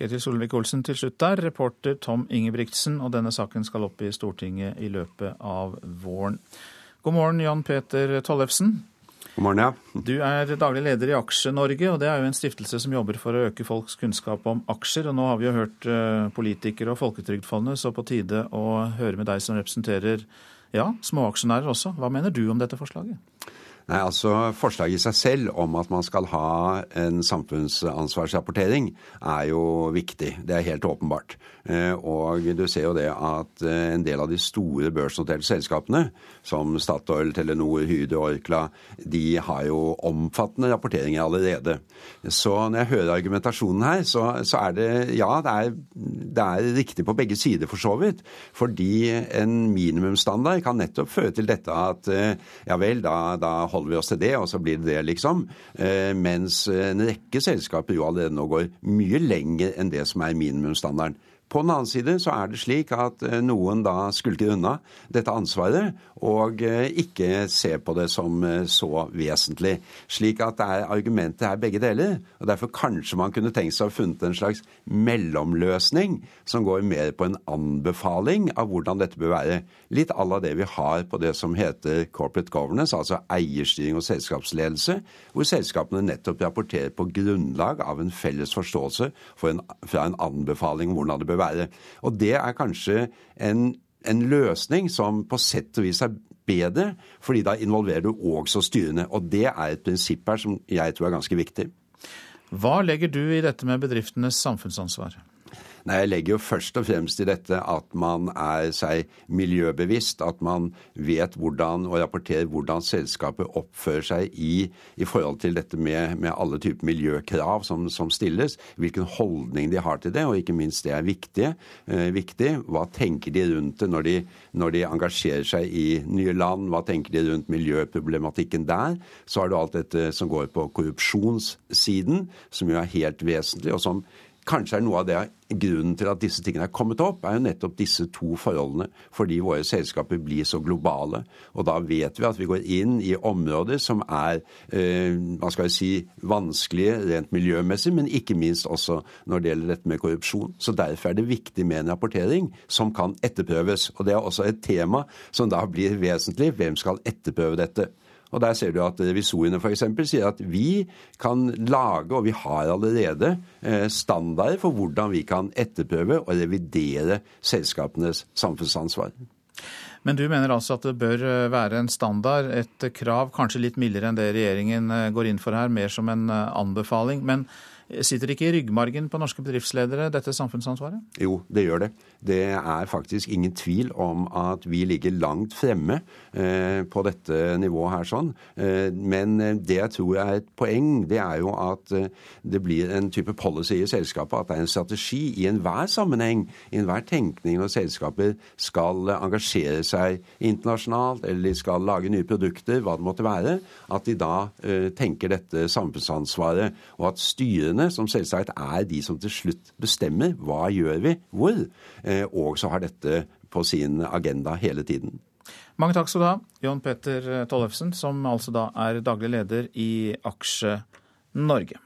Ketil Solvik-Olsen til slutt der, reporter Tom Ingebrigtsen, og denne saken skal opp i Stortinget i løpet av våren. God morgen, Jan Peter Tollefsen. God morgen, ja. Du er daglig leder i Aksje-Norge, og det er jo en stiftelse som jobber for å øke folks kunnskap om aksjer. Og nå har vi jo hørt eh, politikere og Folketrygdfondet, så på tide å høre med deg som representerer ja, småaksjonærer også. Hva mener du om dette forslaget? Nei, altså Forslaget i seg selv om at man skal ha en samfunnsansvarsrapportering, er jo viktig. Det er helt åpenbart. Eh, og du ser jo det at eh, en del av de store børsnoterte selskapene, som Statoil, Telenor, Hyde, Orkla, de har jo omfattende rapporteringer allerede. Så når jeg hører argumentasjonen her, så, så er det ja, det er, det er, riktig på begge sider for så vidt. Fordi en minimumsstandard kan nettopp føre til dette at eh, ja vel, da, da holder vi oss til det, og så blir det det, liksom. Mens en rekke selskaper jo allerede nå går mye lenger enn det som er minimumsstandarden. På den annen side så er det slik at eh, noen da skulker unna dette ansvaret og eh, ikke ser på det som eh, så vesentlig. Slik at det er argumentet her begge deler. og Derfor kanskje man kunne tenkt seg å ha funnet en slags mellomløsning som går mer på en anbefaling av hvordan dette bør være. Litt à la det vi har på det som heter corporate governance, altså eierstyring og selskapsledelse, hvor selskapene nettopp rapporterer på grunnlag av en felles forståelse en, fra en anbefaling om hvordan det bør være. Og det er kanskje en, en løsning som på sett og vis er bedre, fordi da involverer du også styrene. Og det er et prinsipp her som jeg tror er ganske viktig. Hva legger du i dette med bedriftenes samfunnsansvar? Nei, Jeg legger jo først og fremst i dette at man er seg miljøbevisst. At man vet hvordan og rapporterer hvordan selskapet oppfører seg i, i forhold til dette med, med alle typer miljøkrav som, som, stilles. Hvilken holdning de har til det, og ikke minst det er viktig. Eh, viktig. Hva tenker de rundt det når de, når de engasjerer seg i nye land? Hva tenker de rundt miljøproblematikken der? Så har du alt dette som går på korrupsjonssiden, som jo er helt vesentlig, og som kanskje er noe av det grunnen til at disse tingene er kommet opp, er jo nettopp disse to forholdene. Fordi våre selskaper blir så globale. Og da vet vi at vi går inn i områder som er eh, hva skal jeg si, vanskelige rent miljømessig, men ikke minst også når det gjelder dette med korrupsjon. Så derfor er det viktig med en rapportering som kan etterprøves. Og det er også et tema som da blir vesentlig. Hvem skal etterprøve dette? Og Der ser du at revisorene f.eks. sier at vi kan lage, og vi har allerede, eh, standarder for hvordan vi kan etterprøve og revidere selskapenes samfunnsansvar. Men du mener altså at det bør eh, være en standard, et krav, kanskje litt mildere enn det regjeringen eh, går inn for her, mer som en anbefaling. Men Sitter ikke i ryggmargen på norske bedriftsledere dette samfunnsansvaret? Jo, det gjør det. Det er faktisk ingen tvil om at vi ligger langt fremme eh, på dette nivået her sånn. Eh, men det jeg tror er et poeng, det er jo at eh, det blir en type policy i selskapet. At det er en strategi i enhver sammenheng, i enhver tenkning når selskaper skal engasjere seg internasjonalt eller de skal lage nye produkter, hva det måtte være, at de da tenker dette samfunnsansvaret, og at styrene som selvsagt er de som til slutt bestemmer hva gjør vi hvor, eh, og så har dette på sin agenda hele tiden. Mange takk skal du ha, John Petter Tollefsen, som altså da er daglig leder i Aksje Norge.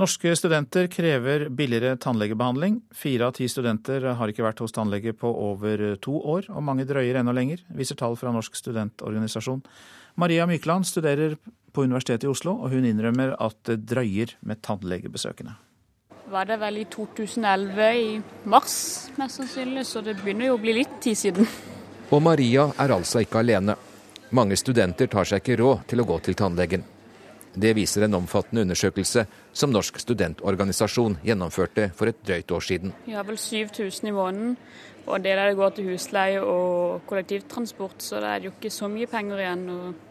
Norske studenter krever billigere tannlegebehandling. Fire av ti studenter har ikke vært hos tannlege på over to år, og mange drøyer enda lenger, viser tall fra Norsk studentorganisasjon. Maria Mykland studerer på Universitetet i Oslo, og hun innrømmer at det drøyer med tannlegebesøkene. Var det vel i 2011 i mars, mest sannsynlig, så det begynner jo å bli litt tid siden. Og Maria er altså ikke alene. Mange studenter tar seg ikke råd til å gå til tannlegen. Det viser en omfattende undersøkelse som Norsk studentorganisasjon gjennomførte for et drøyt år siden. Vi har vel 7000 i måneden, og det der går til husleie og kollektivtransport, så det er jo ikke så mye penger igjen. og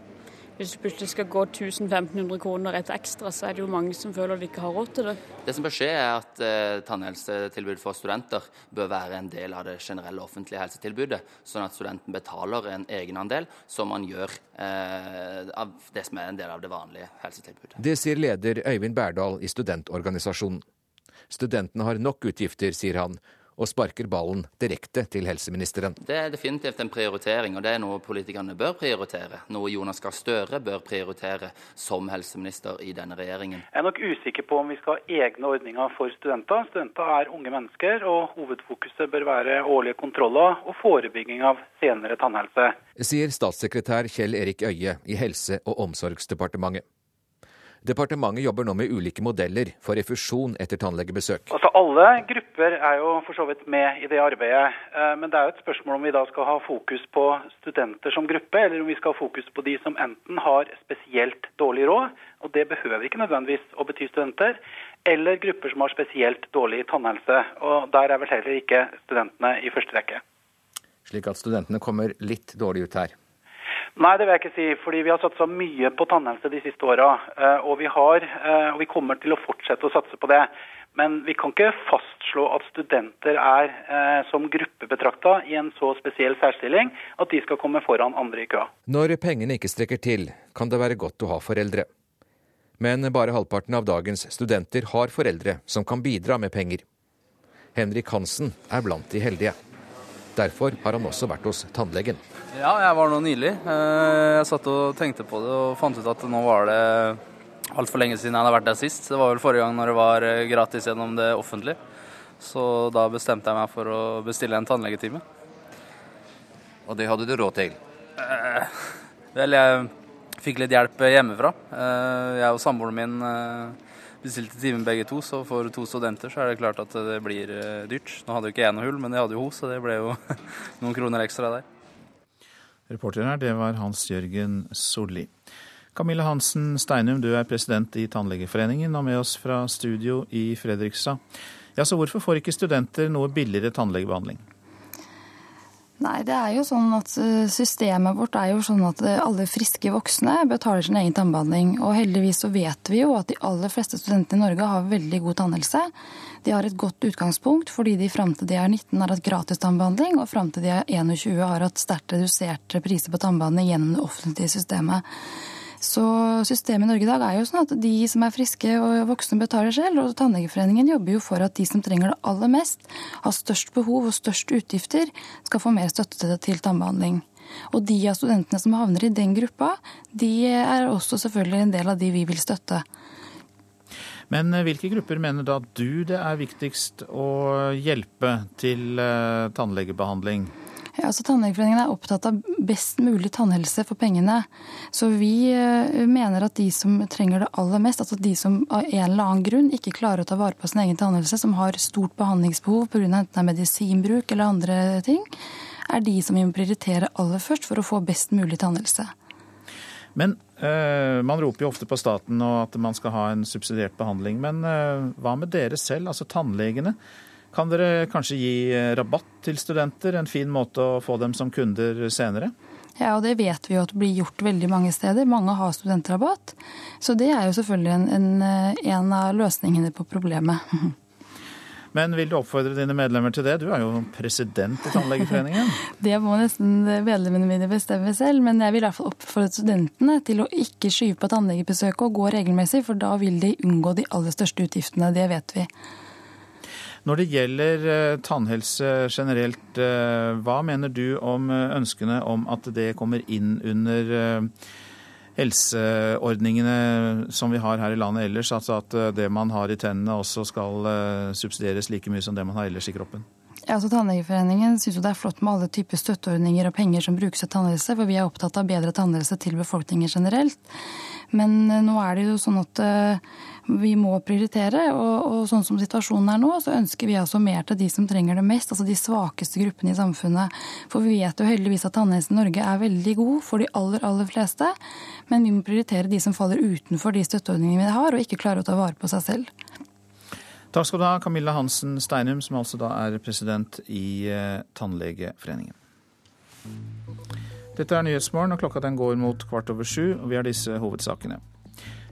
hvis du plutselig skal gå 1500 kroner et ekstra, så er det jo mange som føler de ikke har råd til det. Det som bør skje, er at eh, tannhelsetilbud for studenter bør være en del av det generelle offentlige helsetilbudet, sånn at studenten betaler en egenandel, som man gjør eh, av det som er en del av det vanlige helsetilbudet. Det sier leder Øyvind Berdal i studentorganisasjonen. Studentene har nok utgifter, sier han, og sparker ballen direkte til helseministeren. Det er definitivt en prioritering, og det er noe politikerne bør prioritere. Noe Jonas Gahr Støre bør prioritere som helseminister i denne regjeringen. Jeg er nok usikker på om vi skal ha egne ordninger for studenter. Studenter er unge mennesker, og hovedfokuset bør være årlige kontroller og forebygging av senere tannhelse. Sier statssekretær Kjell Erik Øie i Helse- og omsorgsdepartementet. Departementet jobber nå med ulike modeller for refusjon etter tannlegebesøk. Altså Alle grupper er jo for så vidt med i det arbeidet. Eh, men det er jo et spørsmål om vi da skal ha fokus på studenter som gruppe, eller om vi skal ha fokus på de som enten har spesielt dårlig råd, og det behøver ikke nødvendigvis å bety studenter, eller grupper som har spesielt dårlig tannhelse. Og der er vel heller ikke studentene i første rekke. Slik at studentene kommer litt dårlig ut her. Nei, det vil jeg ikke si. fordi vi har satsa mye på tannhelse de siste åra. Eh, og, eh, og vi kommer til å fortsette å satse på det. Men vi kan ikke fastslå at studenter er eh, som gruppe betrakta i en så spesiell særstilling at de skal komme foran andre i køa. Når pengene ikke strekker til, kan det være godt å ha foreldre. Men bare halvparten av dagens studenter har foreldre som kan bidra med penger. Henrik Hansen er blant de heldige. Derfor har han også vært hos tannlegen. Ja, jeg var nå nylig. Eh, jeg satt og tenkte på det og fant ut at nå var det altfor lenge siden jeg hadde vært der sist. Det var vel forrige gang når det var eh, gratis gjennom det offentlige. Så da bestemte jeg meg for å bestille en tannlegetime. Og det hadde du råd til? Eh, vel, jeg fikk litt hjelp hjemmefra. Eh, jeg og samboeren min bestilte timen begge to, så for to studenter så er det klart at det blir eh, dyrt. Nå hadde jo ikke jeg noe hull, men jeg hadde jo ho, så det ble jo [laughs] noen kroner ekstra der. Reporter her, det var Hans Jørgen Solli. Camilla Hansen Steinum, du er president i Tannlegeforeningen og med oss fra studio i Fredrikstad. Ja, så hvorfor får ikke studenter noe billigere tannlegebehandling? Nei, det er jo sånn at eh, Systemet vårt er jo sånn at eh, alle friske voksne betaler sin egen tannbehandling. Og heldigvis så vet vi jo at de aller fleste studentene i Norge har veldig god tannhelse. De har et godt utgangspunkt fordi de fram til de er 19 har hatt gratis tannbehandling, og fram til de er 21 har hatt sterkt reduserte priser på tannbehandling gjennom det offentlige systemet. Så systemet i Norge i dag er jo sånn at de som er friske og voksne, betaler selv. Og Tannlegeforeningen jobber jo for at de som trenger det aller mest, har størst behov og størst utgifter, skal få mer støtte til tannbehandling. Og de av studentene som havner i den gruppa, de er også selvfølgelig en del av de vi vil støtte. Men eh, hvilke grupper mener da du det er viktigst å hjelpe til eh, tannlegebehandling? Ja, altså Tannlegeforeningen er opptatt av best mulig tannhelse for pengene. Så vi eh, mener at de som trenger det aller mest, altså de som av en eller annen grunn ikke klarer å ta vare på sin egen tannhelse, som har stort behandlingsbehov pga. enten medisinbruk eller andre ting, er de som vi må prioritere aller først for å få best mulig tannhelse. Men øh, man roper jo ofte på staten og at man skal ha en subsidiert behandling. Men øh, hva med dere selv, altså tannlegene? Kan dere kanskje gi eh, rabatt til studenter? En fin måte å få dem som kunder senere? Ja, og det vet vi jo at blir gjort veldig mange steder. Mange har studentrabatt. Så det er jo selvfølgelig en, en, en av løsningene på problemet. [laughs] Men vil du oppfordre dine medlemmer til det? Du er jo president i Tannlegeforeningen. [laughs] det må nesten medlemmene mine bestemme selv, men jeg vil i hvert fall oppfordre studentene til å ikke skyve på tannlegebesøket og gå regelmessig, for da vil de unngå de aller største utgiftene. Det vet vi. Når det gjelder eh, tannhelse generelt, eh, hva mener du om eh, ønskene om at det kommer inn under helseordningene som vi har her i landet ellers, altså at det man har i tennene også skal subsidieres like mye som det man har ellers i kroppen? Ja, altså Tannlegeforeningen syns det er flott med alle typer støtteordninger og penger som brukes til tannhelse, for vi er opptatt av bedre tannhelse til befolkningen generelt. Men nå er det jo sånn at vi må prioritere. Og, og, sånn som situasjonen er nå, så ønsker vi altså mer til de som trenger det mest, altså de svakeste gruppene i samfunnet. For vi vet jo heldigvis at tannhelsen i Norge er veldig god for de aller, aller fleste. Men vi må prioritere de som faller utenfor de støtteordningene vi har, og ikke klarer å ta vare på seg selv. Takk skal du ha, Camilla Hansen Steinum, som altså da er president i eh, Tannlegeforeningen. Dette er Nyhetsmorgen, og klokka den går mot kvart over sju, og vi har disse hovedsakene.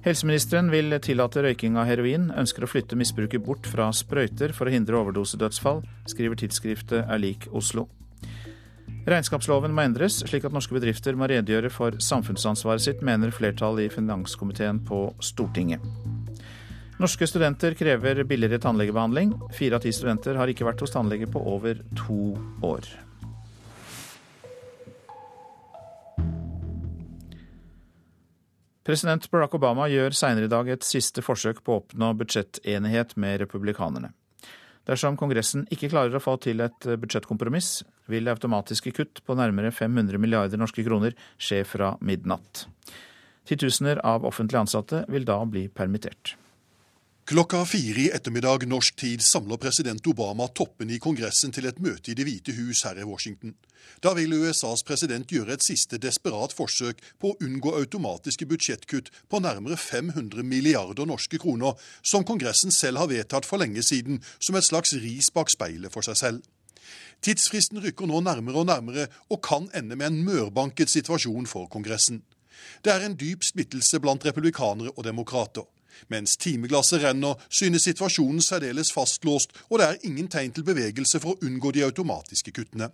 Helseministeren vil tillate røyking av heroin, ønsker å flytte misbruket bort fra sprøyter for å hindre overdosedødsfall, skriver tidsskriftet Er lik Oslo. Regnskapsloven må endres, slik at norske bedrifter må redegjøre for samfunnsansvaret sitt, mener flertallet i finanskomiteen på Stortinget. Norske studenter krever billigere tannlegebehandling. Fire av ti studenter har ikke vært hos tannlege på over to år. President Barack Obama gjør seinere i dag et siste forsøk på å oppnå budsjettenighet med republikanerne. Dersom Kongressen ikke klarer å få til et budsjettkompromiss, vil automatiske kutt på nærmere 500 milliarder norske kroner skje fra midnatt. Titusener av offentlig ansatte vil da bli permittert. Klokka fire i ettermiddag norsk tid samler president Obama toppene i Kongressen til et møte i Det hvite hus her i Washington. Da vil USAs president gjøre et siste desperat forsøk på å unngå automatiske budsjettkutt på nærmere 500 milliarder norske kroner, som Kongressen selv har vedtatt for lenge siden som et slags ris bak speilet for seg selv. Tidsfristen rykker nå nærmere og nærmere, og kan ende med en mørbanket situasjon for Kongressen. Det er en dyp splittelse blant republikanere og demokrater. Mens timeglasset renner, synes situasjonen særdeles fastlåst, og det er ingen tegn til bevegelse for å unngå de automatiske kuttene.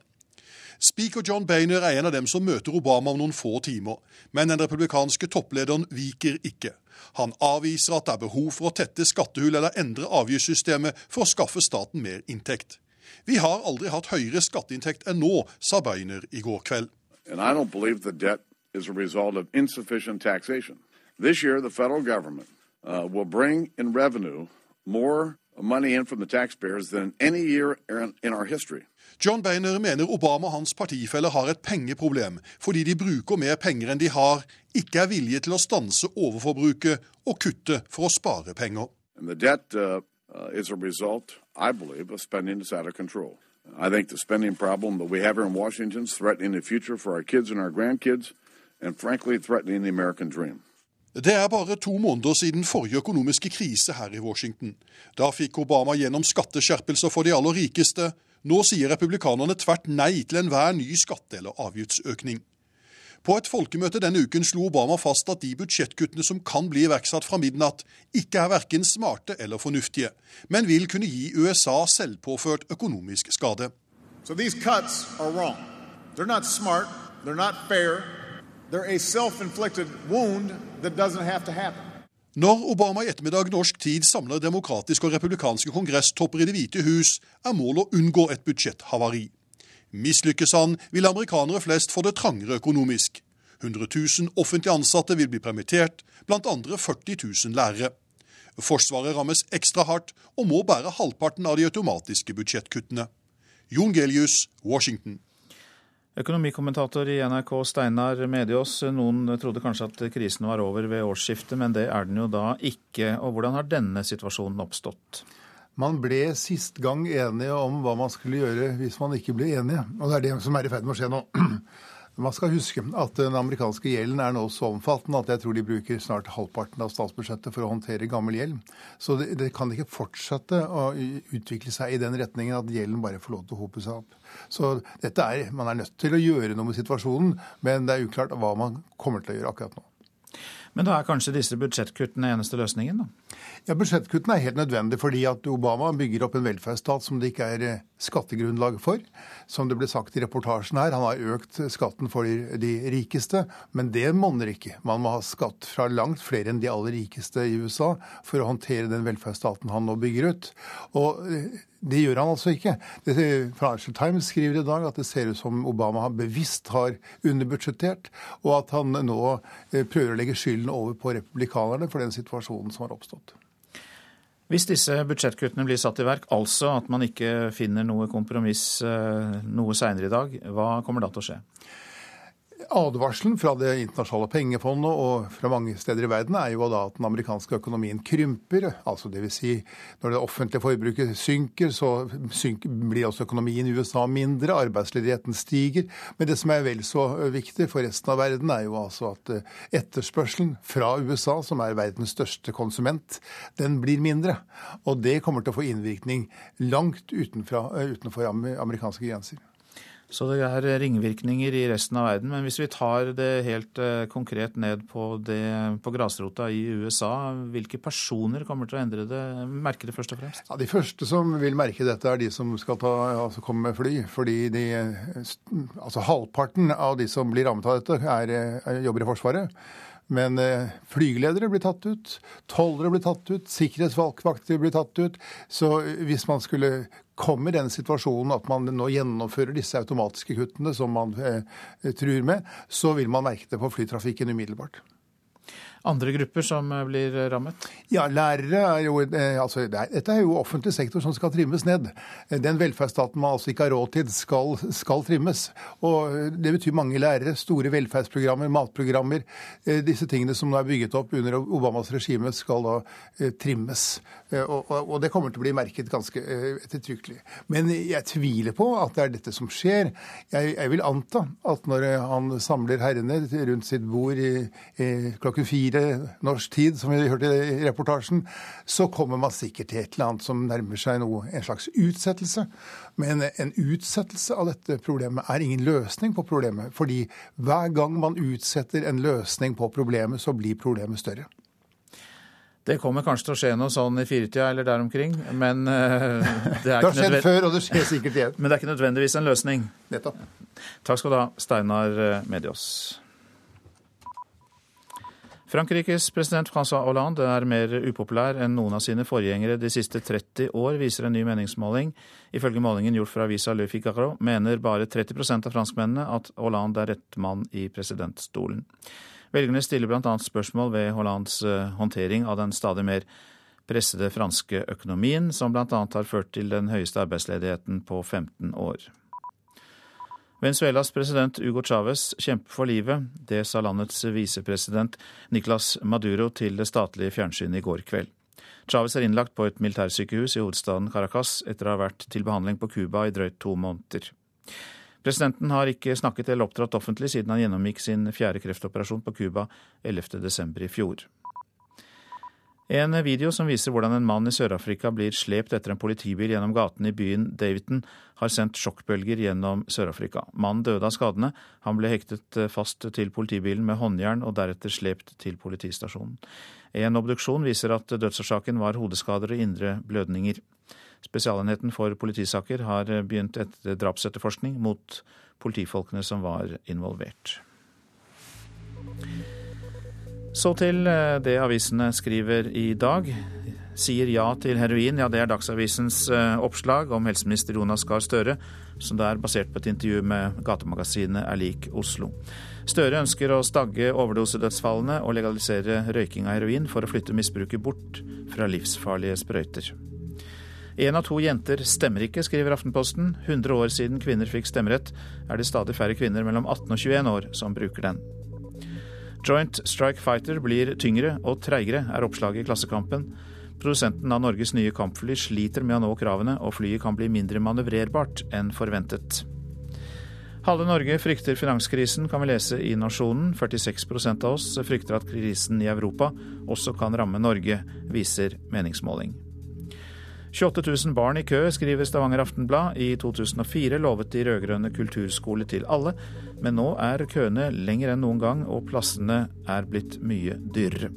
Speaker John Boehner er en av dem som møter Obama om noen få timer, men den republikanske topplederen viker ikke. Han avviser at det er behov for å tette skattehull eller endre avgiftssystemet for å skaffe staten mer inntekt. Vi har aldri hatt høyere skatteinntekt enn nå, sa Boehner i går kveld. This year, the federal government uh, will bring in revenue more money in from the taxpayers than any year in our history. John Boehner mener Obama og hans partifeller har et pengeproblem, fordi de bruker mer penger enn de har, ikke er villige til å stanse overforbruket og kutte for å spare penger. Debt uh, uh, result, believe. I think the spending problem that we have here in Washington is threatening the future for our kids and our grandkids, and frankly, threatening the American dream. Det er bare to måneder siden forrige økonomiske krise her i Washington. Da fikk Obama gjennom skatteskjerpelser for de aller rikeste. Nå sier republikanerne tvert nei til enhver ny skatte- eller avgiftsøkning. På et folkemøte denne uken slo Obama fast at de budsjettkuttene som kan bli iverksatt fra midnatt, ikke er verken smarte eller fornuftige, men vil kunne gi USA selvpåført økonomisk skade. So these cuts are wrong. They're not smart, they're not fair, Når Obama i ettermiddag norsk tid samler demokratiske og republikanske kongresstopper i Det hvite hus, er målet å unngå et budsjetthavari. Mislykkes han, vil amerikanere flest få det trangere økonomisk. 100 000 offentlig ansatte vil bli permittert, andre 40 000 lærere. Forsvaret rammes ekstra hardt og må bære halvparten av de automatiske budsjettkuttene. Jon Gelius, Washington. Økonomikommentator i NRK Steinar Mediås, noen trodde kanskje at krisen var over ved årsskiftet, men det er den jo da ikke. Og hvordan har denne situasjonen oppstått? Man ble sist gang enige om hva man skulle gjøre hvis man ikke ble enige. Og det er det som er i ferd med å skje nå. Man skal huske at den amerikanske gjelden er nå så omfattende at jeg tror de bruker snart halvparten av statsbudsjettet for å håndtere gammel gjeld. Så det, det, kan ikke fortsette å utvikle seg i den retningen at gjelden bare får lov til å hope seg opp. Så dette er, Man er nødt til å gjøre noe med situasjonen, men det er uklart hva man kommer til å gjøre akkurat nå. Men da er kanskje disse budsjettkuttene eneste løsningen, da? Ja, Budsjettkuttene er helt nødvendig fordi at Obama bygger opp en velferdsstat som det ikke er eh, skattegrunnlag for. Som det ble sagt i reportasjen her, han har økt skatten for de rikeste. Men det monner ikke. Man må ha skatt fra langt flere enn de aller rikeste i USA for å håndtere den velferdsstaten han nå bygger ut. Og eh, det gjør han altså ikke. Det, Financial Times skriver i dag at det ser ut som Obama bevisst har underbudsjettert, og at han nå eh, prøver å legge skylden over på republikanerne for den situasjonen som har oppstått. Hvis disse budsjettkuttene blir satt i verk, altså at man ikke finner noe kompromiss eh, noe seinere i dag, hva kommer da til å skje? Advarselen fra Det internasjonale pengefondet og fra mange steder i verden er jo da at den amerikanske økonomien krymper. altså Dvs. Si, når det offentlige forbruket synker, så synker, blir også økonomien i USA mindre. Arbeidsledigheten stiger. Men det som er vel så viktig for resten av verden, er jo altså at eh, etterspørselen fra USA, som er verdens største konsument, den blir mindre. Og det kommer til å få innvirkning langt utenfra, eh, utenfor amerikanske grenser. Så det er ringvirkninger i resten av verden. Men hvis vi tar det helt eh, konkret ned på, på grasrota i USA, hvilke personer kommer til å endre det, merke det først og fremst? Ja, De første som vil merke dette, er de som skal ta, altså komme med fly. Fordi de, altså halvparten av de som blir rammet av dette, er, er, jobber i Forsvaret. Men eh, flygeledere blir tatt ut, tollere blir tatt ut, sikkerhetsvalgvakter blir tatt ut. Så hvis man skulle komme i den situasjonen at man nå gjennomfører disse automatiske kuttene som man eh, truer med, så vil man merke det på flytrafikken umiddelbart. Andre grupper som eh, blir rammet? Ja, lærere er jo eh, altså, Dette er jo offentlig sektor som skal trimmes ned. Eh, den velferdsstaten man altså ikke har råd til, skal, skal trimmes. Og Det betyr mange lærere, store velferdsprogrammer, matprogrammer. Disse tingene som nå er bygget opp under Obamas regime, skal da trimmes. Og, og, og det kommer til å bli merket ganske ettertrykkelig. Men jeg tviler på at det er dette som skjer. Jeg, jeg vil anta at når han samler herrene rundt sitt bord i, i klokken fire fire norsk tid, som vi hørte i reportasjen, så kommer man sikkert til et eller annet som nærmer seg noe, en slags utsettelse. Men en utsettelse av dette problemet er ingen løsning på problemet. Fordi hver gang man utsetter en løsning på problemet, så blir problemet større. Det kommer kanskje til å skje noe sånn i firetida eller der omkring, men uh, det Det har skjedd før, og det skjer sikkert igjen. [laughs] Men det er ikke nødvendigvis en løsning. Nettopp. Takk skal du ha, Steinar eh, Medios. Frankrikes president François Hollande er mer upopulær enn noen av sine forgjengere de siste 30 år, viser en ny meningsmåling. Ifølge målingen gjort fra avisa Le Figaro mener bare 30% av franskmennene at Hollande er rett mann i presidentstolen. Velgerne stiller bl.a. spørsmål ved Hollands eh, håndtering av den stadig mer pressede franske økonomien, som bl.a. har ført til den høyeste arbeidsledigheten på 15 år. Venezuelas president Hugo Chávez kjemper for livet. Det sa landets visepresident Nicolas Maduro til det statlige fjernsynet i går kveld. Chávez er innlagt på et militærsykehus i hovedstaden Caracas etter å ha vært til behandling på Cuba i drøyt to måneder. Presidenten har ikke snakket eller opptrådt offentlig siden han gjennomgikk sin fjerde kreftoperasjon på Cuba 11.12. i fjor. En video som viser hvordan en mann i Sør-Afrika blir slept etter en politibil gjennom gaten i byen Davidton, har sendt sjokkbølger gjennom Sør-Afrika. Mannen døde av skadene. Han ble hektet fast til politibilen med håndjern og deretter slept til politistasjonen. En obduksjon viser at dødsårsaken var hodeskader og indre blødninger. Spesialenheten for politisaker har begynt et drapsetterforskning mot politifolkene som var involvert. Så til eh, det avisene skriver i dag. Sier ja til heroin. Ja, det er Dagsavisens eh, oppslag om helseminister Jonas Gahr Støre, som det er basert på et intervju med gatemagasinet Er lik Oslo. Støre ønsker å stagge overdosedødsfallene og legalisere røyking av heroin for å flytte misbruket bort fra livsfarlige sprøyter. Én av to jenter stemmer ikke, skriver Aftenposten. 100 år siden kvinner fikk stemmerett, er det stadig færre kvinner mellom 18 og 21 år som bruker den. Joint Strike Fighter blir tyngre og treigere, er oppslaget i Klassekampen. Produsenten av Norges nye kampfly sliter med å nå kravene, og flyet kan bli mindre manøvrerbart enn forventet. Halve Norge frykter finanskrisen, kan vi lese i Nasjonen. 46% av oss frykter at krisen i Europa også kan ramme Norge, viser meningsmåling. 28 000 barn i kø, skriver Stavanger Aftenblad. I 2004 lovet de rød-grønne kulturskole til alle, men nå er køene lenger enn noen gang, og plassene er blitt mye dyrere.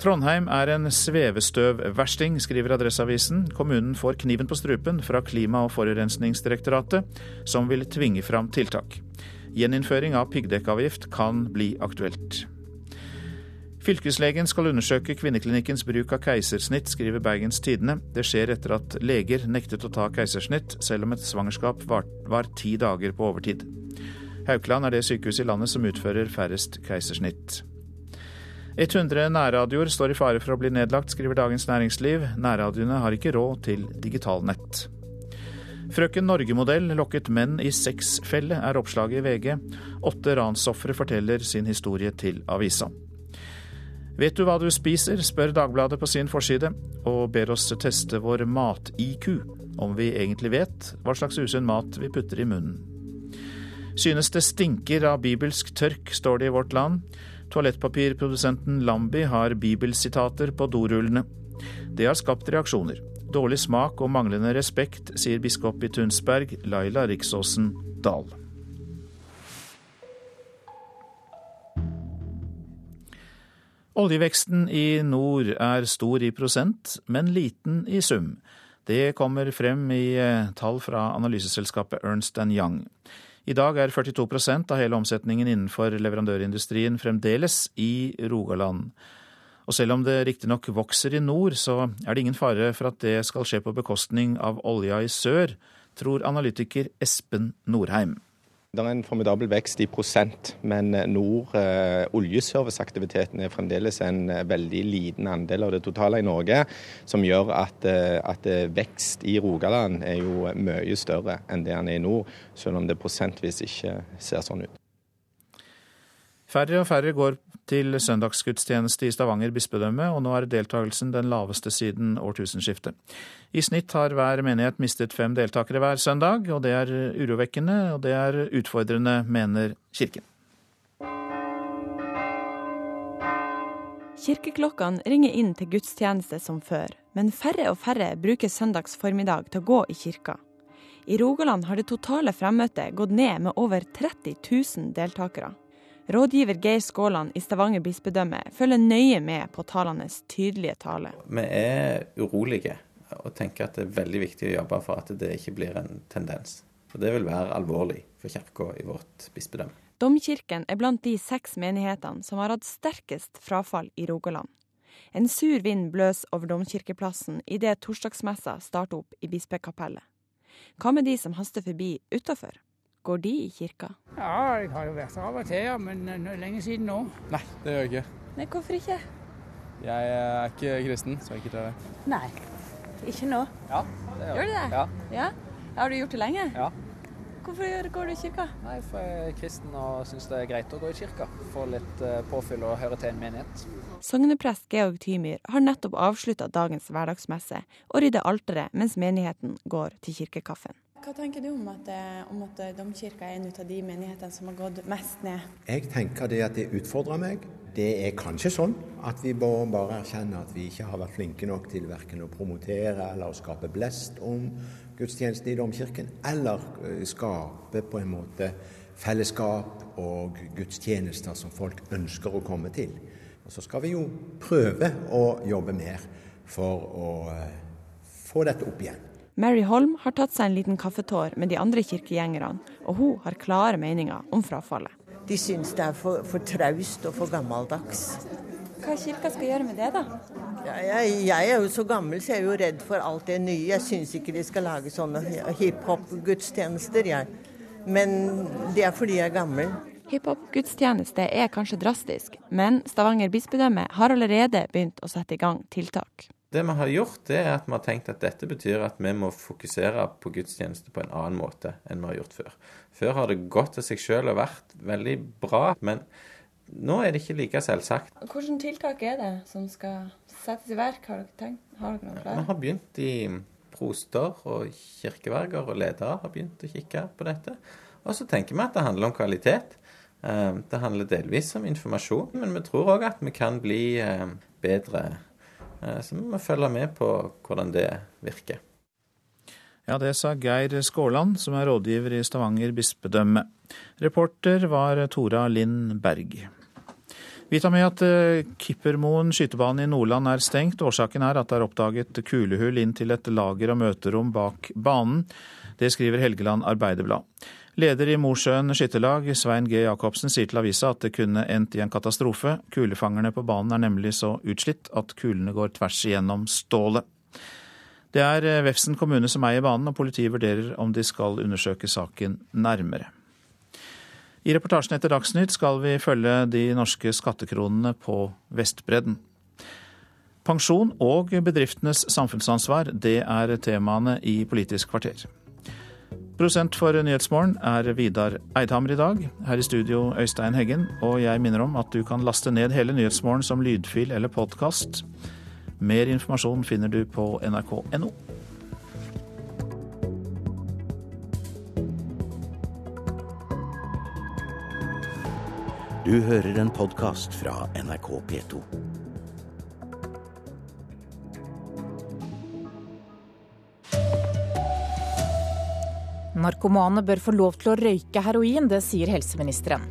Trondheim er en svevestøvversting, skriver Adresseavisen. Kommunen får kniven på strupen fra Klima- og forurensningsdirektoratet, som vil tvinge fram tiltak. Gjeninnføring av piggdekkavgift kan bli aktuelt. Fylkeslegen skal undersøke kvinneklinikkens bruk av keisersnitt, skriver Bergens Tidende. Det skjer etter at leger nektet å ta keisersnitt, selv om et svangerskap var, var ti dager på overtid. Haukeland er det sykehuset i landet som utfører færrest keisersnitt. 100 nærradioer står i fare for å bli nedlagt, skriver Dagens Næringsliv. Nærradioene har ikke råd til digitalnett. Frøken Norge-modell lokket menn i sexfelle, er oppslaget i VG. Åtte ransofre forteller sin historie til avisa. Vet du hva du spiser, spør Dagbladet på sin forside, og ber oss teste vår mat-IQ, om vi egentlig vet hva slags usunn mat vi putter i munnen. Synes det stinker av bibelsk tørk, står det i Vårt Land. Toalettpapirprodusenten Lambi har bibelsitater på dorullene. Det har skapt reaksjoner. Dårlig smak og manglende respekt, sier biskop i Tunsberg, Laila Riksåsen Dahl. Oljeveksten i nord er stor i prosent, men liten i sum. Det kommer frem i eh, tall fra analyseselskapet Ernst Young. I dag er 42% av hele omsetningen innenfor leverandørindustrien fremdeles i Rogaland. Og selv om det riktignok vokser i nord, så er det ingen fare for at det skal skje på bekostning av olja i sør, tror analytiker Espen Norheim. Det er en formidabel vekst i prosent, men nord eh, oljeserviceaktiviteten er fremdeles en eh, veldig liten andel av det totale i Norge, som gjør at, eh, at eh, vekst i Rogaland er jo mye større enn det den er i nord, selv om det prosentvis ikke ser sånn ut. Færre og færre går til søndagsgudstjeneste i Stavanger bispedømme, og nå er deltakelsen den laveste siden årtusenskiftet. I snitt har hver menighet mistet fem deltakere hver søndag, og det er urovekkende, og det er utfordrende, mener Kirken. Kirkeklokkene ringer inn til gudstjeneste som før, men færre og færre bruker søndags formiddag til å gå i kirka. I Rogaland har det totale fremmøtet gått ned med over 30 000 deltakere. Rådgiver Geir Skåland i Stavanger bispedømme følger nøye med på talenes tydelige tale. Vi er urolige og tenker at det er veldig viktig å jobbe for at det ikke blir en tendens. Og Det vil være alvorlig for kirka i vårt bispedømme. Domkirken er blant de seks menighetene som har hatt sterkest frafall i Rogaland. En sur vind bløs over domkirkeplassen idet torsdagsmessa starter opp i bispekapellet. Hva med de som haster forbi utafor? Går de i kirka? Ja, jeg har jo vært der av og til, ja, men det er lenge siden nå. Nei, det gjør jeg ikke. Nei, Hvorfor ikke? Jeg er ikke kristen, så jeg ikke tør det. Nei, ikke nå. Ja, det gjør, Gjør du det? Ja. ja? Har du gjort det lenge? Ja. Hvorfor går du i kirka? Nei, for jeg er kristen og syns det er greit å gå i kirka. Få litt eh, påfyll og høre til en menighet. Sogneprest Georg Tymyr har nettopp avslutta dagens hverdagsmesse og rydder alteret mens menigheten går til kirkekaffen. Hva tenker du om at, om at domkirka er en av de menighetene som har gått mest ned? Jeg tenker det at det utfordrer meg. Det er kanskje sånn at vi må bare erkjenne at vi ikke har vært flinke nok til verken å promotere eller å skape blest om gudstjenesten i domkirken, eller skape på en måte fellesskap og gudstjenester som folk ønsker å komme til. Og så skal vi jo prøve å jobbe mer for å få dette opp igjen. Mary Holm har tatt seg en liten kaffetår med de andre kirkegjengerne, og hun har klare meninger om frafallet. De syns det er for, for traust og for gammeldags. Hva kirka skal gjøre med det, da? Ja, jeg, jeg, er jo så gammel, så jeg er jo redd for alt det nye. Jeg syns ikke de skal lage sånne hiphop-gudstjenester, jeg. Men det er fordi jeg er gammel. Hiphop-gudstjeneste er kanskje drastisk, men Stavanger bispedømme har allerede begynt å sette i gang tiltak. Det vi har gjort, det er at vi har tenkt at dette betyr at vi må fokusere på gudstjeneste på en annen måte enn vi har gjort før. Før har det gått til seg sjøl og vært veldig bra, men nå er det ikke like selvsagt. Hvilke tiltak er det som skal settes i verk, har dere tenkt? Har dere noen Vi har begynt i proster og kirkeverger og ledere har begynt å kikke på dette. Og så tenker vi at det handler om kvalitet. Eh, det handler delvis om informasjon, men vi tror òg at vi kan bli eh, bedre så vi må følge med på hvordan det virker. Ja, det sa Geir Skåland, som er rådgiver i Stavanger bispedømme. Reporter var Tora Linn Berg. Vi tar med at eh, Kippermoen skytebane i Nordland er stengt. Årsaken er at det er oppdaget kulehull inn til et lager og møterom bak banen. Det skriver Helgeland Arbeiderblad. Leder i Mosjøen skytterlag, Svein G. Jacobsen, sier til avisa at det kunne endt i en katastrofe. Kulefangerne på banen er nemlig så utslitt at kulene går tvers igjennom stålet. Det er eh, Vefsn kommune som eier banen, og politiet vurderer om de skal undersøke saken nærmere. I reportasjen etter Dagsnytt skal vi følge de norske skattekronene på Vestbredden. Pensjon og bedriftenes samfunnsansvar, det er temaene i Politisk kvarter. Produsent for Nyhetsmorgen er Vidar Eidhammer i dag. Her i studio Øystein Heggen. Og jeg minner om at du kan laste ned hele Nyhetsmorgen som lydfil eller podkast. Mer informasjon finner du på nrk.no. Du hører en podkast fra NRK P2. Narkomane bør få lov til å røyke heroin, det sier helseministeren.